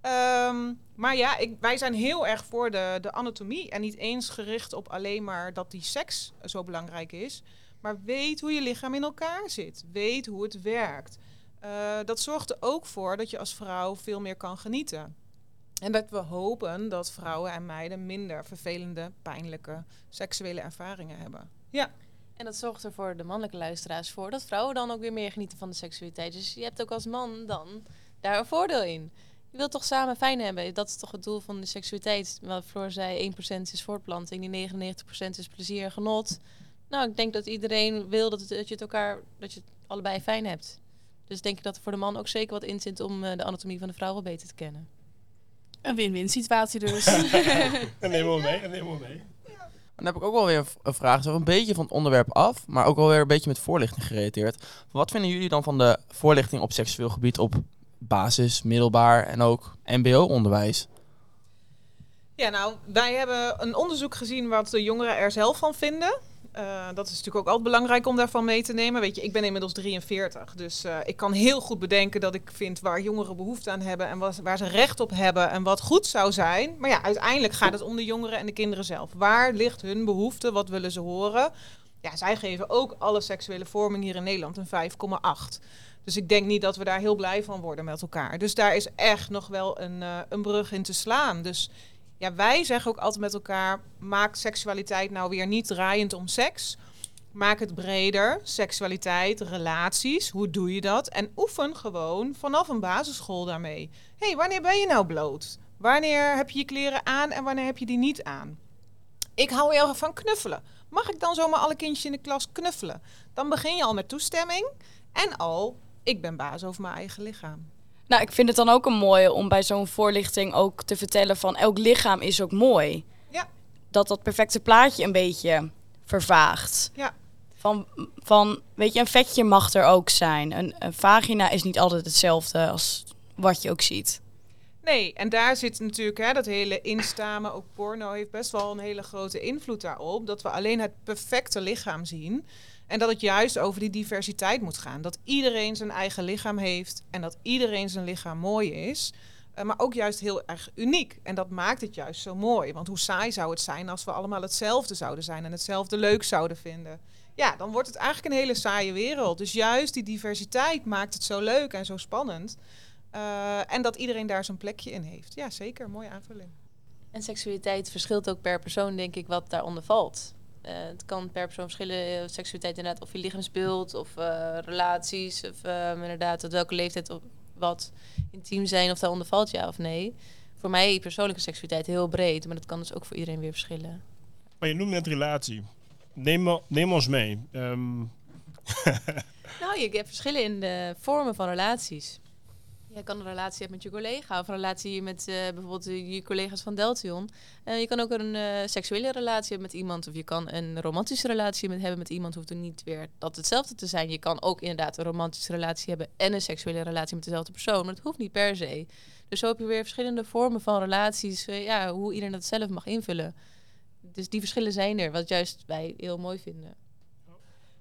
Ehm, maar ja, ik, wij zijn heel erg voor de, de anatomie en niet eens gericht op alleen maar dat die seks zo belangrijk is. Maar weet hoe je lichaam in elkaar zit. Weet hoe het werkt. Eh, dat zorgt er ook voor dat je als vrouw veel meer kan genieten. En dat we hopen dat vrouwen en meiden minder vervelende, pijnlijke seksuele ervaringen hebben. Ja. En dat zorgt er voor de mannelijke luisteraars voor dat vrouwen dan ook weer meer genieten van de seksualiteit. Dus je hebt ook als man dan daar een voordeel in. Je wilt toch samen fijn hebben? Dat is toch het doel van de seksualiteit. Wat Floor zei, 1% is voortplanting, die 99% is plezier en genot. Nou, ik denk dat iedereen wil dat, het, dat je het elkaar, dat je het allebei fijn hebt. Dus denk ik dat er voor de man ook zeker wat in zit om eh, de anatomie van de vrouw wel beter te kennen. Een win-win situatie dus. Nemen we mee, nemen we mee. Dan heb ik ook wel weer een vraag, zo een beetje van het onderwerp af, maar ook wel weer een beetje met voorlichting gerelateerd. Wat vinden jullie dan van de voorlichting op seksueel gebied op basis, middelbaar en ook mbo-onderwijs? Ja, nou, wij hebben een onderzoek gezien wat de jongeren er zelf van vinden. Eh, dat is natuurlijk ook altijd belangrijk om daarvan mee te nemen. Weet je, ik ben inmiddels 43, dus eh, ik kan heel goed bedenken dat ik vind waar jongeren behoefte aan hebben en wat, waar ze recht op hebben en wat goed zou zijn. Maar ja, uiteindelijk gaat het om de jongeren en de kinderen zelf. Waar ligt hun behoefte? Wat willen ze horen? Ja, zij geven ook alle seksuele vorming hier in Nederland een 5,8. Dus ik denk niet dat we daar heel blij van worden met elkaar. Dus daar is echt nog wel een, eh, een brug in te slaan. Dus ja, wij zeggen ook altijd met elkaar: maak seksualiteit nou weer niet draaiend om seks. Maak het breder. Seksualiteit, relaties, hoe doe je dat? En oefen gewoon vanaf een basisschool daarmee. Hé, hey, wanneer ben je nou bloot? Wanneer heb je je kleren aan en wanneer heb je die niet aan? Ik hou heel erg van knuffelen. Mag ik dan zomaar alle kindjes in de klas knuffelen? Dan begin je al met toestemming. En al, ik ben baas over mijn eigen lichaam. Nou, ik vind het dan ook een mooie om bij zo'n voorlichting ook te vertellen van elk lichaam is ook mooi. Ja. Dat dat perfecte plaatje een beetje vervaagt. Ja. Van, van, weet je, een vetje mag er ook zijn. Een, een vagina is niet altijd hetzelfde als wat je ook ziet. Nee, en daar zit natuurlijk hè, dat hele instamen, ook porno heeft best wel een hele grote invloed daarop. Dat we alleen het perfecte lichaam zien. En dat het juist over die diversiteit moet gaan. Dat iedereen zijn eigen lichaam heeft en dat iedereen zijn lichaam mooi is. Uh, maar ook juist heel erg uniek. En dat maakt het juist zo mooi. Want hoe saai zou het zijn als we allemaal hetzelfde zouden zijn en hetzelfde leuk zouden vinden? Ja, dan wordt het eigenlijk een hele saaie wereld. Dus juist die diversiteit maakt het zo leuk en zo spannend. Uh, en dat iedereen daar zijn plekje in heeft. Ja, zeker. Mooie aanvulling. En seksualiteit verschilt ook per persoon, denk ik, wat daaronder valt. Uh, het kan per persoon verschillen, seksualiteit inderdaad, of je lichaamsbeeld of uh, relaties, of uh, inderdaad tot welke leeftijd of wat intiem zijn, of daaronder valt ja of nee. Voor mij persoonlijke seksualiteit heel breed, maar dat kan dus ook voor iedereen weer verschillen. Maar je noemt net relatie. Neem, neem ons mee. Um... nou, je hebt verschillen in de vormen van relaties. Je kan een relatie hebben met je collega of een relatie met uh, bijvoorbeeld je collega's van Deltion. Uh, je kan ook een seksuele relatie hebben met iemand of je kan een romantische relatie met, hebben met iemand. Hoeft er niet weer dat hetzelfde te zijn. Je kan ook inderdaad een romantische relatie hebben en een seksuele relatie met dezelfde persoon. Maar dat hoeft niet per se. Dus zo heb je weer verschillende vormen van relaties. ja, hoe iedereen dat zelf mag invullen. Dus die verschillen zijn er, wat juist wij heel mooi vinden.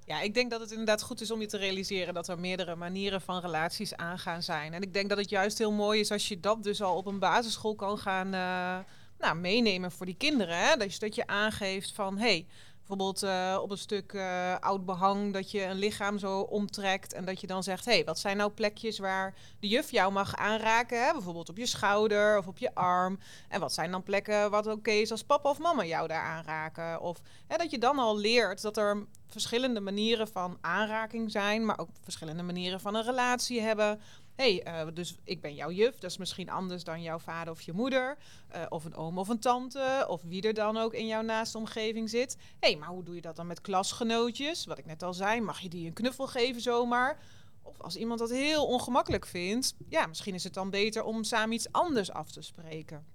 Ja, ik denk dat het inderdaad goed is om je te realiseren dat er meerdere manieren van relaties aangaan zijn. En ik denk dat het juist heel mooi is als je dat dus al op een basisschool kan gaan uh, nou, meenemen voor die kinderen. Hè? Dat, je, dat je aangeeft van hé, hey, bijvoorbeeld uh, op een stuk uh, oud behang dat je een lichaam zo omtrekt en dat je dan zegt, hé, hey, wat zijn nou plekjes waar de juf jou mag aanraken? Hè? Bijvoorbeeld op je schouder of op je arm. En wat zijn dan plekken wat oké is als papa of mama jou daar aanraken? Of hè, dat je dan al leert dat er verschillende manieren van aanraking zijn, maar ook verschillende manieren van een relatie hebben hey, uh, dus ik ben jouw juf, dat is misschien anders dan jouw vader of je moeder, uh, of een oom of een tante, of wie er dan ook in jouw naaste omgeving zit. hey, maar hoe doe je dat dan met klasgenootjes? Wat ik net al zei, mag je die een knuffel geven zomaar? Of als iemand dat heel ongemakkelijk vindt, ja, misschien is het dan beter om samen iets anders af te spreken.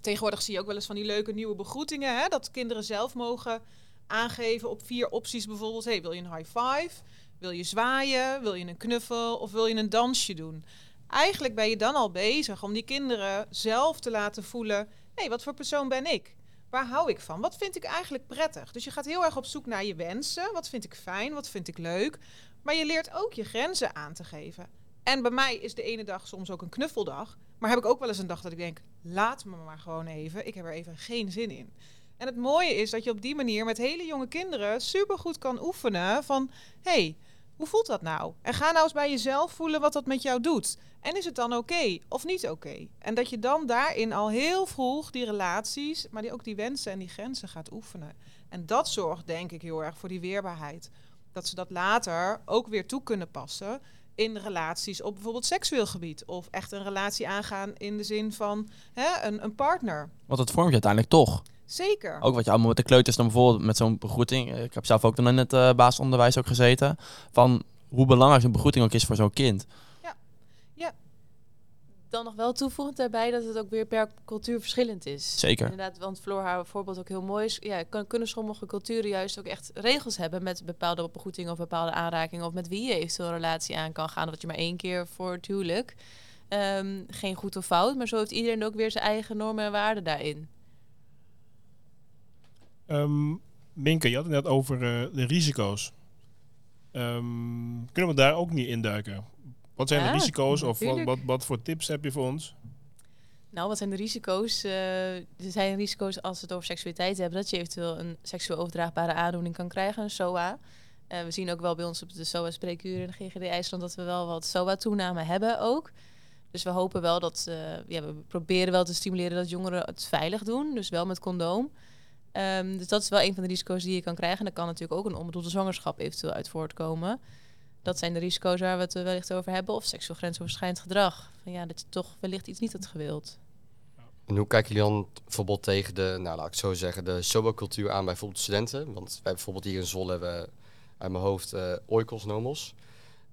Tegenwoordig zie je ook wel eens van die leuke nieuwe begroetingen, hè, dat kinderen zelf mogen aangeven op vier opties bijvoorbeeld. hey, wil je een high five? Wil je zwaaien? Wil je een knuffel? Of wil je een dansje doen? Eigenlijk ben je dan al bezig om die kinderen zelf te laten voelen: hey, wat voor persoon ben ik? Waar hou ik van? Wat vind ik eigenlijk prettig? Dus je gaat heel erg op zoek naar je wensen. Wat vind ik fijn? Wat vind ik leuk? Maar je leert ook je grenzen aan te geven. En bij mij is de ene dag soms ook een knuffeldag. Maar heb ik ook wel eens een dag dat ik denk: laat me maar gewoon even. Ik heb er even geen zin in. En het mooie is dat je op die manier met hele jonge kinderen supergoed kan oefenen van: hey, hoe voelt dat nou? En ga nou eens bij jezelf voelen wat dat met jou doet. En is het dan oké of niet oké? En dat je dan daarin al heel vroeg die relaties, maar die ook die wensen en die grenzen gaat oefenen. En dat zorgt denk ik heel erg voor die weerbaarheid. Dat ze dat later ook weer toe kunnen passen in relaties op bijvoorbeeld seksueel gebied. Of echt een relatie aangaan in de zin van hè, een, een partner. Want het vormt je uiteindelijk toch. Zeker. Ook wat je allemaal met de kleuters dan bijvoorbeeld met zo'n begroeting. Ik heb zelf ook dan in het uh, basisonderwijs ook gezeten. Van hoe belangrijk een begroeting ook is voor zo'n kind. Dan nog wel toevoegend daarbij dat het ook weer per cultuur verschillend is. Zeker. Inderdaad, want Floor haar voorbeeld ook heel mooi is. Ja, kan, kunnen sommige culturen juist ook echt regels hebben met bepaalde begroetingen of bepaalde aanrakingen. Of met wie je eventueel een relatie aan kan gaan. Dat je maar één keer voor het huwelijk. Um, geen goed of fout, maar zo heeft iedereen ook weer zijn eigen normen en waarden daarin. Um, Minke, je had het net over uh, de risico's. Um, kunnen we daar ook niet induiken? Wat zijn Ja, de risico's of wat, wat, wat voor tips heb je voor ons? Nou, wat zijn de risico's? Eh, er zijn risico's als we het over seksualiteit hebben, dat je eventueel een seksueel overdraagbare aandoening kan krijgen, een SOA. Eh, we zien ook wel bij ons op de SOA-spreekuren in de GGD IJsland dat we wel wat SOA-toename hebben ook. Dus we hopen wel dat, eh, ja, we proberen wel te stimuleren dat jongeren het veilig doen, dus wel met condoom. Ehm, dus dat is wel een van de risico's die je kan krijgen. En daar kan natuurlijk ook een onbedoelde zwangerschap eventueel uit voortkomen. Dat zijn de risico's waar we het wellicht over hebben. Of seksueel grensoverschrijdend gedrag. Van ja, dat je toch wellicht iets niet had gewild. En hoe kijken jullie dan bijvoorbeeld tegen de, nou laat ik zo zeggen, de SOA-cultuur aan bij bijvoorbeeld studenten? Want wij bijvoorbeeld hier in Zwolle hebben uit mijn hoofd eh oikos.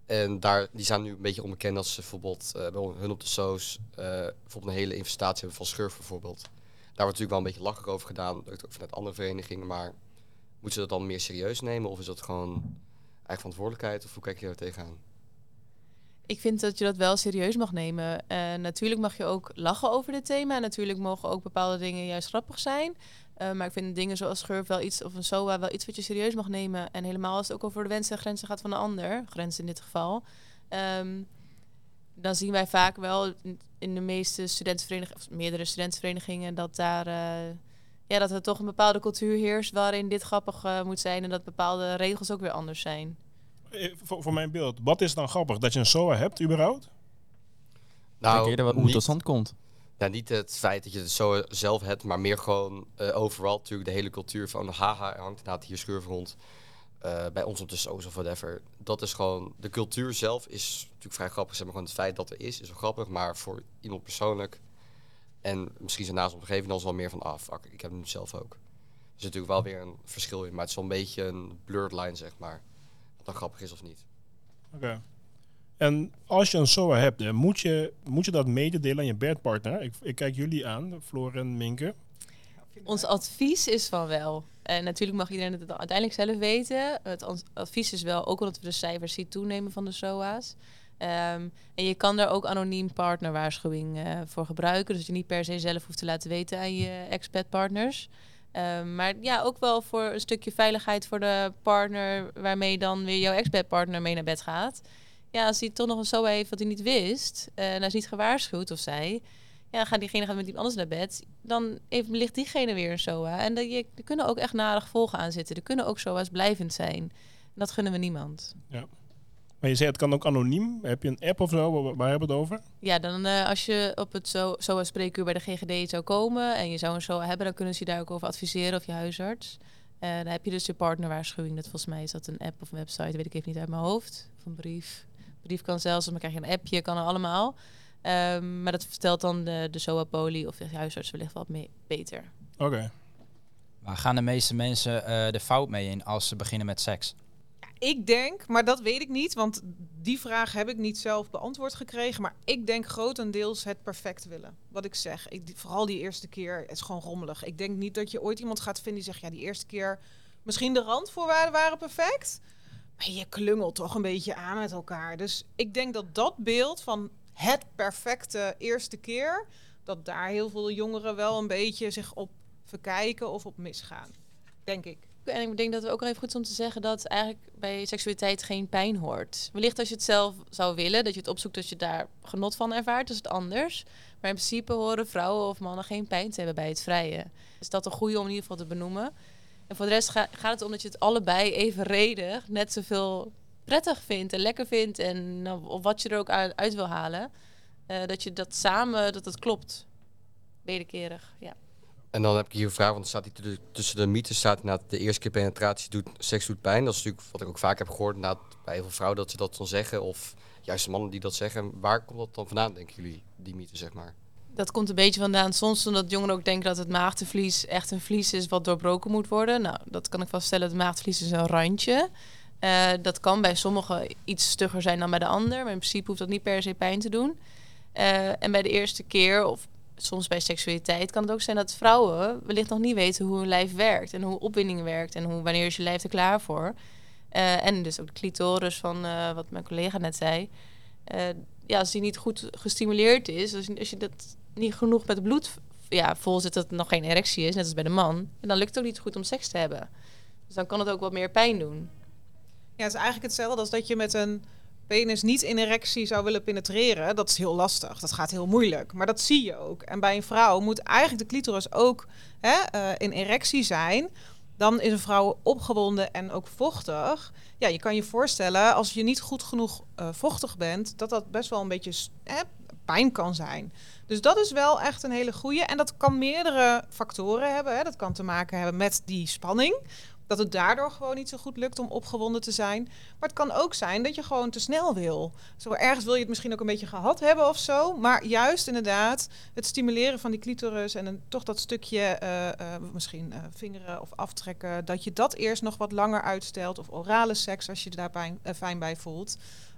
En daar, die zijn nu een beetje onbekend als ze bijvoorbeeld eh, hun op de SO's eh, bijvoorbeeld een hele investatie hebben van Schurf bijvoorbeeld. Daar wordt natuurlijk wel een beetje lacherig over gedaan, ook vanuit andere verenigingen. Maar moeten ze dat dan meer serieus nemen of is dat gewoon eigen verantwoordelijkheid? Of hoe kijk je daar tegenaan? Ik vind dat je dat wel serieus mag nemen. Uh, natuurlijk mag je ook lachen over dit thema. Natuurlijk mogen ook bepaalde dingen juist grappig zijn. Uh, maar ik vind dingen zoals schurf wel iets, of een SOA, wel iets wat je serieus mag nemen. En helemaal als het ook over de wensen en grenzen gaat van de ander, grens in dit geval. Um, dan zien wij vaak wel in de meeste studentenverenigingen, of meerdere studentenverenigingen, dat daar uh, ja, dat er toch een bepaalde cultuur heerst waarin dit grappig uh, moet zijn en dat bepaalde regels ook weer anders zijn. Voor, voor mijn beeld, wat is dan grappig? Dat je een SOA hebt, überhaupt? Nou, je wat hoe het tot stand komt? Ja, niet het feit dat je het zo zelf hebt, maar meer gewoon uh, overal natuurlijk de hele cultuur van haha, er hangt inderdaad hier schurf rond. Uh, bij ons op de soos of whatever. Dat is gewoon, de cultuur zelf is natuurlijk vrij grappig. Zeg maar gewoon het feit dat er is, is wel grappig. Maar voor iemand persoonlijk en misschien zijn naast omgeving dan is wel meer van af. Ah, ik heb hem zelf ook. Er is natuurlijk wel weer een verschil in, maar het is wel een beetje een blurred line, zeg maar. Wat dan grappig is of niet. Oké. En als je een SOA hebt, moet, je, moet je dat mededelen aan je bedpartner? Ik, ik kijk jullie aan, Floor en Minke. Ons advies is van wel. En natuurlijk mag iedereen het uiteindelijk zelf weten. Het advies is wel, ook omdat we de cijfers zien toenemen van de SOA's. Um, en je kan daar ook anoniem partnerwaarschuwing uh, voor gebruiken. Dus je niet per se zelf hoeft te laten weten aan je expat-partners. Um, maar ja, ook wel voor een stukje veiligheid voor de partner waarmee dan weer jouw expat-partner mee naar bed gaat ja, als hij toch nog een zo heeft wat hij niet wist, uh, en hij is niet gewaarschuwd of zij, ja, gaat diegene gaat met iemand anders naar bed, dan ligt diegene weer een SOA. En dat je, er kunnen ook echt nare gevolgen aan zitten. Er kunnen ook SOA's blijvend zijn. Dat gunnen we niemand. Ja. Maar je zei het kan ook anoniem. Heb je een app of zo? Waar hebben we het over? Ja, dan uh, als je op het SOA spreekuur bij de GGD zou komen en je zou een SOA hebben, dan kunnen ze je daar ook over adviseren of je huisarts. Uh, dan heb je dus je partnerwaarschuwing. Dat volgens mij is dat een app of een website, weet ik even niet uit mijn hoofd. Of een brief brief kan zelfs, dan krijg je een appje, kan er allemaal. Um, maar dat vertelt dan de, de SOA-poli of de huisarts wellicht wat mee, beter. Oké. Okay. Waar gaan de meeste mensen uh, de fout mee in als ze beginnen met seks? Ik denk, maar dat weet ik niet, want die vraag heb ik niet zelf beantwoord gekregen. Maar ik denk grotendeels het perfect willen. Wat ik zeg, ik, vooral die eerste keer, is gewoon rommelig. Ik denk niet dat je ooit iemand gaat vinden die zegt, ja, die eerste keer, misschien de randvoorwaarden waren perfect. Maar je klungelt toch een beetje aan met elkaar. Dus ik denk dat dat beeld van het perfecte eerste keer, dat daar heel veel jongeren wel een beetje zich op verkijken of op misgaan. Denk ik. En ik denk dat het ook wel even goed is om te zeggen dat eigenlijk bij seksualiteit geen pijn hoort. Wellicht als je het zelf zou willen, dat je het opzoekt dat je daar genot van ervaart, is het anders. Maar in principe horen vrouwen of mannen geen pijn te hebben bij het vrije. Is dat een goede om in ieder geval te benoemen? En voor de rest gaat het om dat je het allebei evenredig net zoveel prettig vindt en lekker vindt. En nou, wat je er ook uit wil halen. Uh, dat je dat samen, dat het klopt. Wederkerig, ja. En dan heb ik hier een vraag, want staat hier tussen de mythes staat inderdaad de eerste keer penetratie doet seks doet pijn. Dat is natuurlijk wat ik ook vaak heb gehoord bij heel veel vrouwen dat ze dat dan zeggen. Of juist mannen die dat zeggen. Waar komt dat dan vandaan, denken jullie, die mythe zeg maar? Dat komt een beetje vandaan. Soms omdat jongeren ook denken dat het maagdevlies echt een vlies is wat doorbroken moet worden. Nou, dat kan ik vaststellen. Het maagdevlies is een randje. Uh, dat kan bij sommigen iets stugger zijn dan bij de ander. Maar in principe hoeft dat niet per se pijn te doen. Uh, en bij de eerste keer, of soms bij seksualiteit, kan het ook zijn dat vrouwen wellicht nog niet weten hoe hun lijf werkt. En hoe opwinding werkt. En hoe, wanneer is je lijf er klaar voor. Uh, en dus ook de clitoris van wat mijn collega net zei. ja, als die niet goed gestimuleerd is, als, als je dat niet genoeg met bloed ja, vol zit dat het nog geen erectie is, net als bij de man. En dan lukt het ook niet goed om seks te hebben. Dus dan kan het ook wat meer pijn doen. Ja, het is eigenlijk hetzelfde als dat je met een penis niet in erectie zou willen penetreren. Dat is heel lastig. Dat gaat heel moeilijk. Maar dat zie je ook. En bij een vrouw moet eigenlijk de clitoris ook hè, uh, in erectie zijn. Dan is een vrouw opgewonden en ook vochtig. Ja, je kan je voorstellen, als je niet goed genoeg uh, vochtig bent, dat dat best wel een beetje pijn kan zijn. Dus dat is wel echt een hele goede. En dat kan meerdere factoren hebben. Hè. Dat kan te maken hebben met die spanning. Dat het daardoor gewoon niet zo goed lukt om opgewonden te zijn. Maar het kan ook zijn dat je gewoon te snel wil. Zo ergens wil je het misschien ook een beetje gehad hebben of zo. Maar juist inderdaad het stimuleren van die clitoris en toch dat stukje uh, uh, misschien uh, vingeren of aftrekken. Dat je dat eerst nog wat langer uitstelt. Of orale seks als je daar pijn, fijn bij voelt.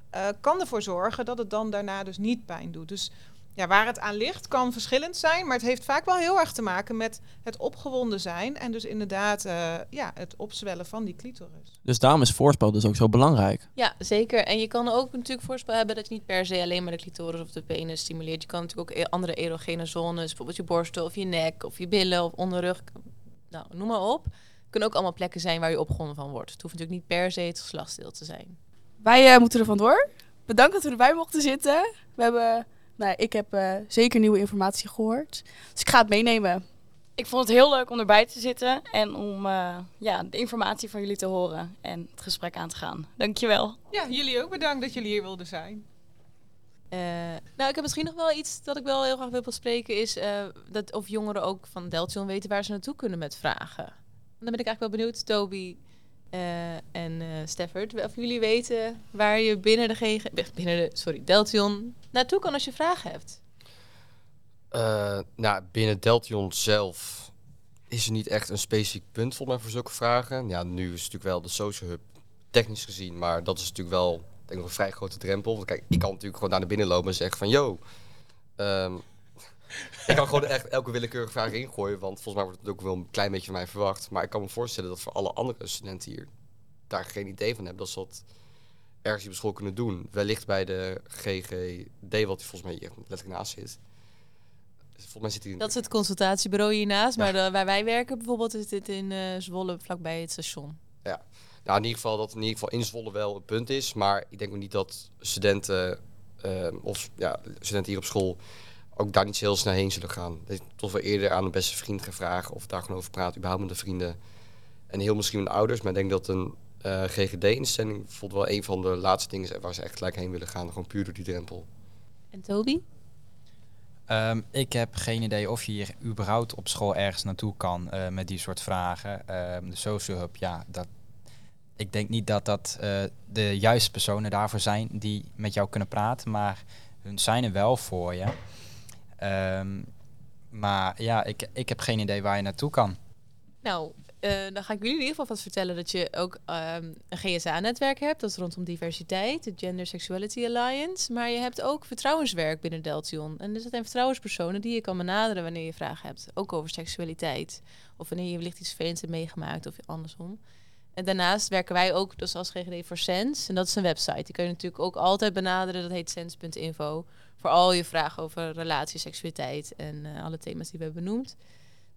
eh, kan ervoor zorgen dat het dan daarna dus niet pijn doet. Dus ja, waar het aan ligt kan verschillend zijn, maar het heeft vaak wel heel erg te maken met het opgewonden zijn en dus inderdaad eh, ja, het opzwellen van die clitoris. Dus daarom is voorspel dus ook zo belangrijk. Ja, zeker. En je kan ook natuurlijk voorspel hebben dat je niet per se alleen maar de clitoris of de penis stimuleert. Je kan natuurlijk ook e- andere erogene zones, bijvoorbeeld je borstel of je nek of je billen of onderrug. Nou, noem maar op. Het kunnen ook allemaal plekken zijn waar je opgewonden van wordt. Het hoeft natuurlijk niet per se het geslachtsdeel te zijn. Wij eh, moeten er vandoor. Bedankt dat we erbij mochten zitten. We hebben, nou, ik heb eh, zeker nieuwe informatie gehoord. Dus ik ga het meenemen. Ik vond het heel leuk om erbij te zitten en om eh, ja, de informatie van jullie te horen en het gesprek aan te gaan. Dankjewel. Ja, jullie ook bedankt dat jullie hier wilden zijn. Eh, nou, ik heb misschien nog wel iets dat ik wel heel graag wil bespreken. Is eh, dat of jongeren ook van Deltion weten waar ze naartoe kunnen met vragen. Dan ben ik eigenlijk wel benieuwd, Toby en eh Stafford, of jullie weten waar je binnen de, GG, binnen de sorry, Deltion naartoe kan als je vragen hebt. Eh, nou, binnen Deltion zelf is er niet echt een specifiek punt voor mij voor zulke vragen. Ja, nu is het natuurlijk wel de social hub technisch gezien, maar dat is natuurlijk wel denk ik, een vrij grote drempel. Want kijk, ik kan natuurlijk gewoon naar binnen lopen en zeggen van, yo, ehm, ik kan gewoon echt elke willekeurige vraag ingooien, want volgens mij wordt het ook wel een klein beetje van mij verwacht. Maar ik kan me voorstellen dat voor alle andere studenten hier daar geen idee van hebben dat ze dat ergens hier op school kunnen doen. Wellicht bij de GGD, wat volgens mij hier letterlijk naast zit. Volgens mij zit hij in Dat is het consultatiebureau hiernaast, maar de- waar wij werken bijvoorbeeld is dit in eh, Zwolle, vlakbij het station. Nou, in ieder geval dat in ieder geval in Zwolle wel een punt is. Maar ik denk ook niet dat studenten ehm, of ja, studenten hier op school ook daar niet zo heel snel heen zullen gaan. Dat toch wel eerder aan een beste vriend gaan vragen of daar gewoon over praten, überhaupt met de vrienden. En heel misschien met de ouders. Maar ik denk dat een eh, GGD-instelling bijvoorbeeld wel een van de laatste dingen is waar ze echt gelijk heen willen gaan. Gewoon puur door die drempel. En Toby? Ehm, ik heb geen idee of je hier überhaupt op school ergens naartoe kan eh, met die soort vragen. Ehm, de social hub, ja, dat, ik denk niet dat dat eh, de juiste personen daarvoor zijn die met jou kunnen praten, maar hun zijn er wel voor je. Ehm, maar ja, ik, ik heb geen idee waar je naartoe kan. Nou, eh, dan ga ik jullie in ieder geval wat vertellen dat je ook ehm, een GSA-netwerk hebt. Dat is rondom diversiteit, de Gender Sexuality Alliance. Maar je hebt ook vertrouwenswerk binnen Deltion. En dus dat zijn vertrouwenspersonen die je kan benaderen wanneer je vragen hebt. Ook over seksualiteit. Of wanneer je wellicht iets vervelends hebt meegemaakt of andersom. En daarnaast werken wij ook dus als GGD voor Sens. En dat is een website. Die kun je natuurlijk ook altijd benaderen. Dat heet sens.info. Voor al je vragen over relatie, seksualiteit en eh, alle thema's die we hebben benoemd.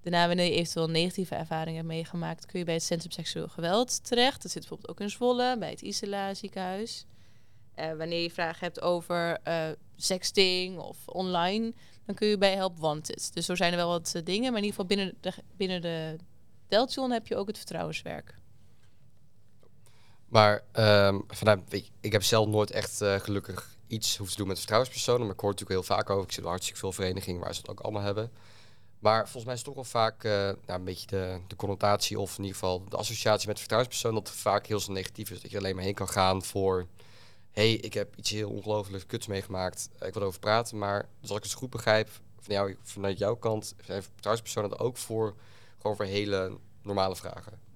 Daarna, wanneer je eventueel negatieve ervaringen hebt meegemaakt, kun je bij het Centrum Seksueel Geweld terecht. Dat zit bijvoorbeeld ook in Zwolle, bij het Isela ziekenhuis. Eh, wanneer je vragen hebt over eh, sexting of online, dan kun je bij Help Wanted. Dus zo zijn er wel wat dingen, maar in ieder geval binnen de, binnen de Deltion heb je ook het vertrouwenswerk. Maar ehm, vanuit, ik heb zelf nooit echt gelukkig iets hoeven te doen met vertrouwenspersonen. Maar ik hoor natuurlijk heel vaak over. Ik zit bij hartstikke veel verenigingen waar ze het ook allemaal hebben. Maar volgens mij is het toch wel vaak eh, nou, een beetje de, de connotatie of in ieder geval de associatie met vertrouwenspersonen dat vaak heel snel negatief is. Dat je alleen maar heen kan gaan voor, hey, ik heb iets heel ongelooflijk kuts meegemaakt. eh, ik wil erover praten. Maar dus als ik het goed begrijp, van jou, vanuit jouw kant, zijn vertrouwenspersonen er ook voor, gewoon voor hele normale vragen.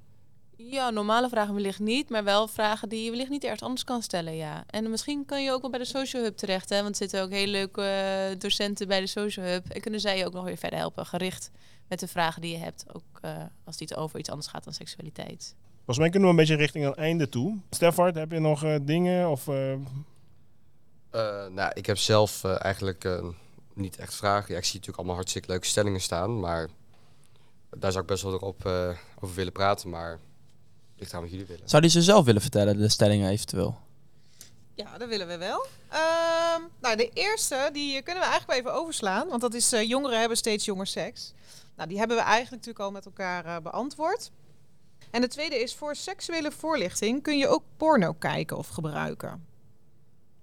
Ja, normale vragen wellicht niet, maar wel vragen die je wellicht niet ergens anders kan stellen, ja. En misschien kan je ook wel bij de Social Hub terecht, hè, want er zitten ook hele leuke eh, docenten bij de Social Hub. En kunnen zij je ook nog weer verder helpen, gericht met de vragen die je hebt, ook eh, als het iets over iets anders gaat dan seksualiteit. Volgens mij kunnen we een beetje richting het einde toe. Stefart, heb je nog eh, dingen? Of, eh, Eh, nou, ik heb zelf eigenlijk niet echt vragen. Ja, ik zie natuurlijk allemaal hartstikke leuke stellingen staan, maar daar zou ik best wel op eh, over willen praten, maar ligt aan wat jullie willen. Zou die ze zelf willen vertellen, de stellingen eventueel? Ja, dat willen we wel. Ehm, nou, de eerste, die kunnen we eigenlijk wel even overslaan. Want dat is eh, jongeren hebben steeds jonger seks. Nou, die hebben we eigenlijk natuurlijk al met elkaar eh, beantwoord. En de tweede is, voor seksuele voorlichting kun je ook porno kijken of gebruiken.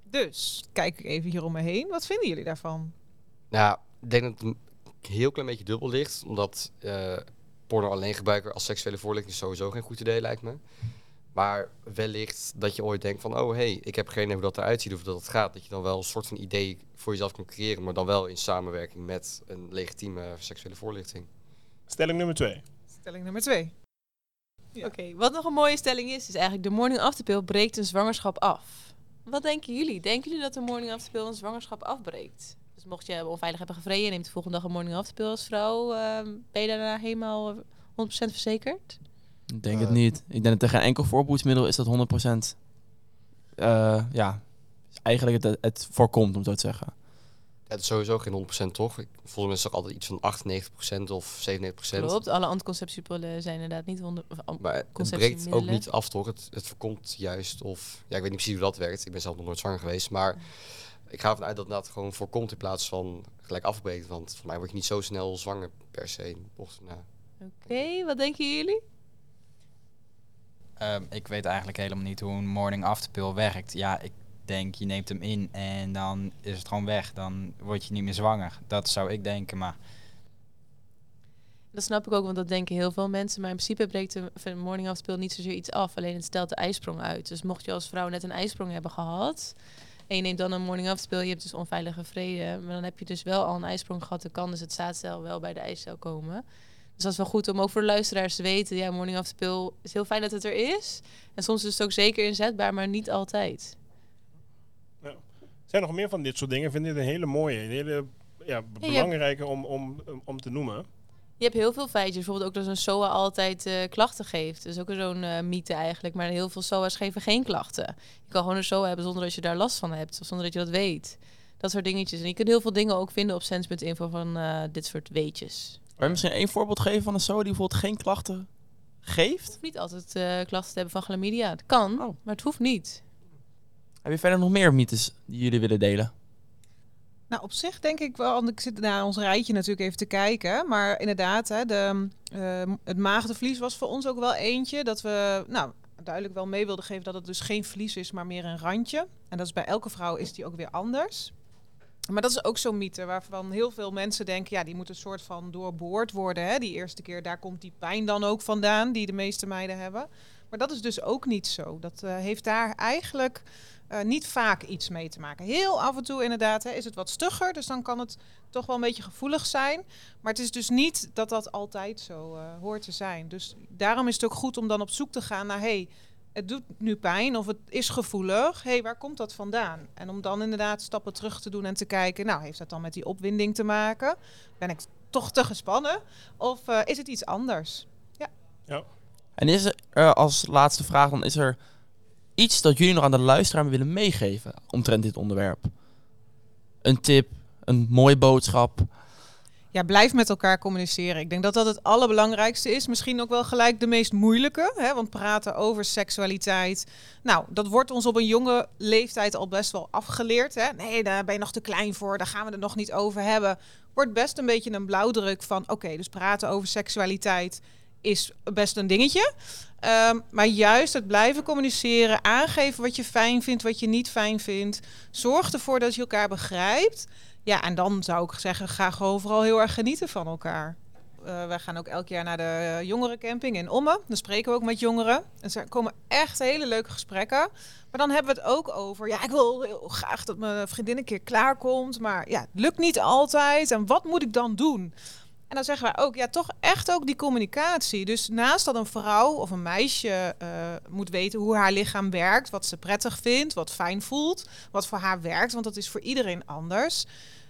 Dus, kijk ik even hier om me heen. Wat vinden jullie daarvan? Nou, ik denk dat het een heel klein beetje dubbel ligt, omdat eh, porno alleen gebruiken als seksuele voorlichting is sowieso geen goed idee, lijkt me. Maar wellicht dat je ooit denkt van, oh hey, ik heb geen idee hoe dat eruit ziet of dat het gaat. Dat je dan wel een soort van idee voor jezelf kan creëren, maar dan wel in samenwerking met een legitieme seksuele voorlichting. stelling nummer twee. Stelling nummer twee. Ja. Oké, wat nog een mooie stelling is, is eigenlijk de morning after pill breekt een zwangerschap af. Wat denken jullie? Denken jullie dat de morning after pill een zwangerschap afbreekt? Dus mocht je onveilig hebben gevreden en neemt de volgende dag een morning after als vrouw, ehm, ben je daarna helemaal 100% verzekerd? Ik denk het Eh. niet. Ik denk dat tegen geen enkel voorboedsmiddel is dat 100% eh, ja, eigenlijk het, het voorkomt, om zo te zeggen. Ja, het is sowieso geen 100% toch? Ik, volgens mij is het ook altijd iets van 98% of 97%. Klopt, alle anticonceptiepillen zijn inderdaad niet 100... of an- Maar het breekt ook niet af, toch? Het, het voorkomt juist, of... Ja, ik weet niet precies hoe dat werkt. Ik ben zelf nog nooit zwanger geweest. Maar ik ga ervan uit dat het inderdaad gewoon voorkomt in plaats van gelijk afbreekt. Want voor mij word je niet zo snel zwanger per se. Oké, wat denken jullie? Ehm, ik weet eigenlijk helemaal niet hoe een morning after pill werkt. Ja, ik denk je neemt hem in en dan is het gewoon weg. Dan word je niet meer zwanger. Dat zou ik denken, maar Dat snap ik ook, want dat denken heel veel mensen. Maar in principe breekt de morning after pill niet zozeer iets af. Alleen het stelt de ijsprong uit. Dus mocht je als vrouw net een ijsprong hebben gehad... en je neemt dan een morning pill, je hebt dus onveilige vrede... maar dan heb je dus wel al een ijsprong gehad... dan kan dus het zaadcel wel bij de eicel komen. Dus dat is wel goed om ook voor de luisteraars te weten... ja, morning pill is heel fijn dat het er is. En soms is het ook zeker inzetbaar, maar niet altijd. zijn nog meer van dit soort dingen. Ik vind dit een hele mooie, een hele ja, Ja, belangrijke om, om- om te noemen. Je hebt heel veel feitjes. Bijvoorbeeld ook dat een SOA altijd eh, klachten geeft. Dat is ook zo'n eh, mythe eigenlijk. Maar heel veel SOA's geven geen klachten. Je kan gewoon een SOA hebben zonder dat je daar last van hebt. Of zonder dat je dat weet. Dat soort dingetjes. En je kunt heel veel dingen ook vinden op sens.info van eh, dit soort weetjes. Kan je misschien één voorbeeld geven van een SO die bijvoorbeeld geen klachten geeft? hoeft niet altijd klachten te hebben van chlamydia. Het kan, Oh. maar het hoeft niet. Heb je verder nog meer mythes die jullie willen delen? Nou, op zich denk ik wel, want ik zit naar ons rijtje natuurlijk even te kijken. Maar inderdaad, hè, de, eh, het maagdenvlies was voor ons ook wel eentje. Dat we nou, duidelijk wel mee wilden geven dat het dus geen vlies is, maar meer een randje. En dat is bij elke vrouw is die ook weer anders. Maar dat is ook zo'n mythe waarvan heel veel mensen denken, ja, die moet een soort van doorboord worden. Hè? Die eerste keer, daar komt die pijn dan ook vandaan, die de meeste meiden hebben. Maar dat is dus ook niet zo. Dat eh, heeft daar eigenlijk eh, niet vaak iets mee te maken. Heel af en toe inderdaad hè, is het wat stugger, dus dan kan het toch wel een beetje gevoelig zijn. Maar het is dus niet dat dat altijd zo eh, hoort te zijn. Dus daarom is het ook goed om dan op zoek te gaan naar... hey, het doet nu pijn of het is gevoelig. hey, waar komt dat vandaan? En om dan inderdaad stappen terug te doen en te kijken... nou, heeft dat dan met die opwinding te maken? Ben ik toch te gespannen? Of eh, is het iets anders? En is er eh, als laatste vraag, dan is er iets dat jullie nog aan de luisteraar willen meegeven omtrent dit onderwerp? Een tip, een mooie boodschap. Ja, blijf met elkaar communiceren. Ik denk dat dat het allerbelangrijkste is. Misschien ook wel gelijk de meest moeilijke. Hè? Want praten over seksualiteit. Nou, dat wordt ons op een jonge leeftijd al best wel afgeleerd. Hè? Nee, daar ben je nog te klein voor. Daar gaan we het nog niet over hebben. Wordt best een beetje een blauwdruk van... oké, dus praten over seksualiteit is best een dingetje. Ehm, maar juist het blijven communiceren, aangeven wat je fijn vindt, wat je niet fijn vindt. Zorg ervoor dat je elkaar begrijpt. Ja, en dan zou ik zeggen, ga gewoon vooral heel erg genieten van elkaar. Eh, wij gaan ook elk jaar naar de jongerencamping in Ommen. Dan spreken we ook met jongeren. En er komen echt hele leuke gesprekken. Maar dan hebben we het ook over... Ja, ik wil heel graag dat mijn vriendin een keer klaarkomt. Maar ja, het lukt niet altijd. En wat moet ik dan doen? En dan zeggen wij ook, ja, toch echt ook die communicatie. Dus naast dat een vrouw of een meisje eh, moet weten hoe haar lichaam werkt, wat ze prettig vindt, wat fijn voelt, wat voor haar werkt, want dat is voor iedereen anders.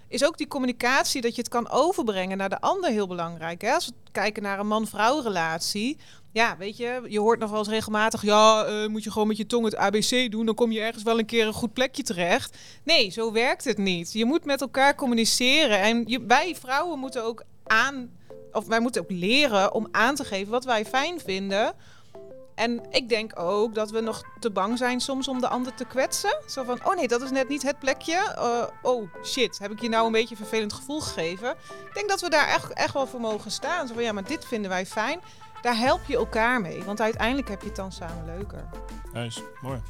Is ook die communicatie dat je het kan overbrengen naar de ander heel belangrijk. Hè? Als we kijken naar een man-vrouw relatie. Ja, weet je, je hoort nog wel eens regelmatig... ja, eh, moet je gewoon met je tong het ABC doen... dan kom je ergens wel een keer een goed plekje terecht. Nee, zo werkt het niet. Je moet met elkaar communiceren. En je, wij vrouwen moeten ook aan... of wij moeten ook leren om aan te geven wat wij fijn vinden... En ik denk ook dat we nog te bang zijn soms om de ander te kwetsen. Zo van, oh nee, dat is net niet het plekje. Eh, oh shit, heb ik je nou een beetje een vervelend gevoel gegeven? Ik denk dat we daar echt, echt wel voor mogen staan. Zo van, ja, maar dit vinden wij fijn. Daar help je elkaar mee. Want uiteindelijk heb je het dan samen leuker. Nice, mooi.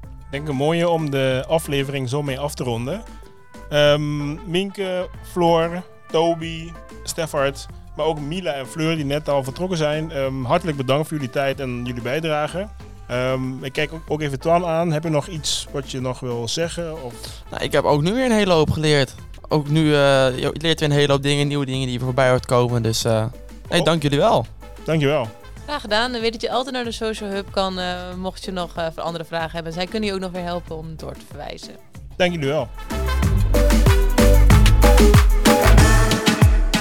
Ik denk een mooie om de aflevering zo mee af te ronden. Ehm Minke, Floor, Toby, Steffert, maar ook Mila en Fleur die net al vertrokken zijn. Ehm, hartelijk bedankt voor jullie tijd en jullie bijdrage. Ehm, ik kijk ook, ook even Twan aan. Heb je nog iets wat je nog wil zeggen? Of... Nou, ik heb ook nu weer een hele hoop geleerd. Ook nu eh, je leert weer een hele hoop dingen, nieuwe dingen die voorbij hoort komen. Dus eh nee, Oh. dank jullie wel. Dankjewel. Graag gedaan. Dan weet dat je altijd naar de Social Hub kan, eh, mocht je nog eh, andere vragen hebben. Zij kunnen je ook nog weer helpen om door te verwijzen. Dank jullie wel.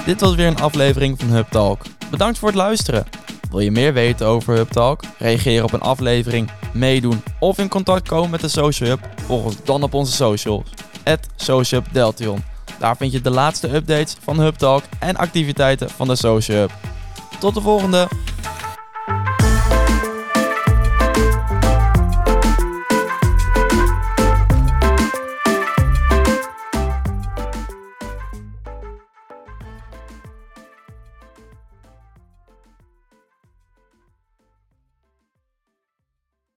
Dit was weer een aflevering van Hub Talk. Bedankt voor het luisteren. Wil je meer weten over Hub Talk? Reageren op een aflevering, meedoen of in contact komen met de Social Hub? Volg ons dan op onze socials. Social Hub Deltion. Daar vind je de laatste updates van Hub Talk en activiteiten van de Social Hub. Tot de volgende!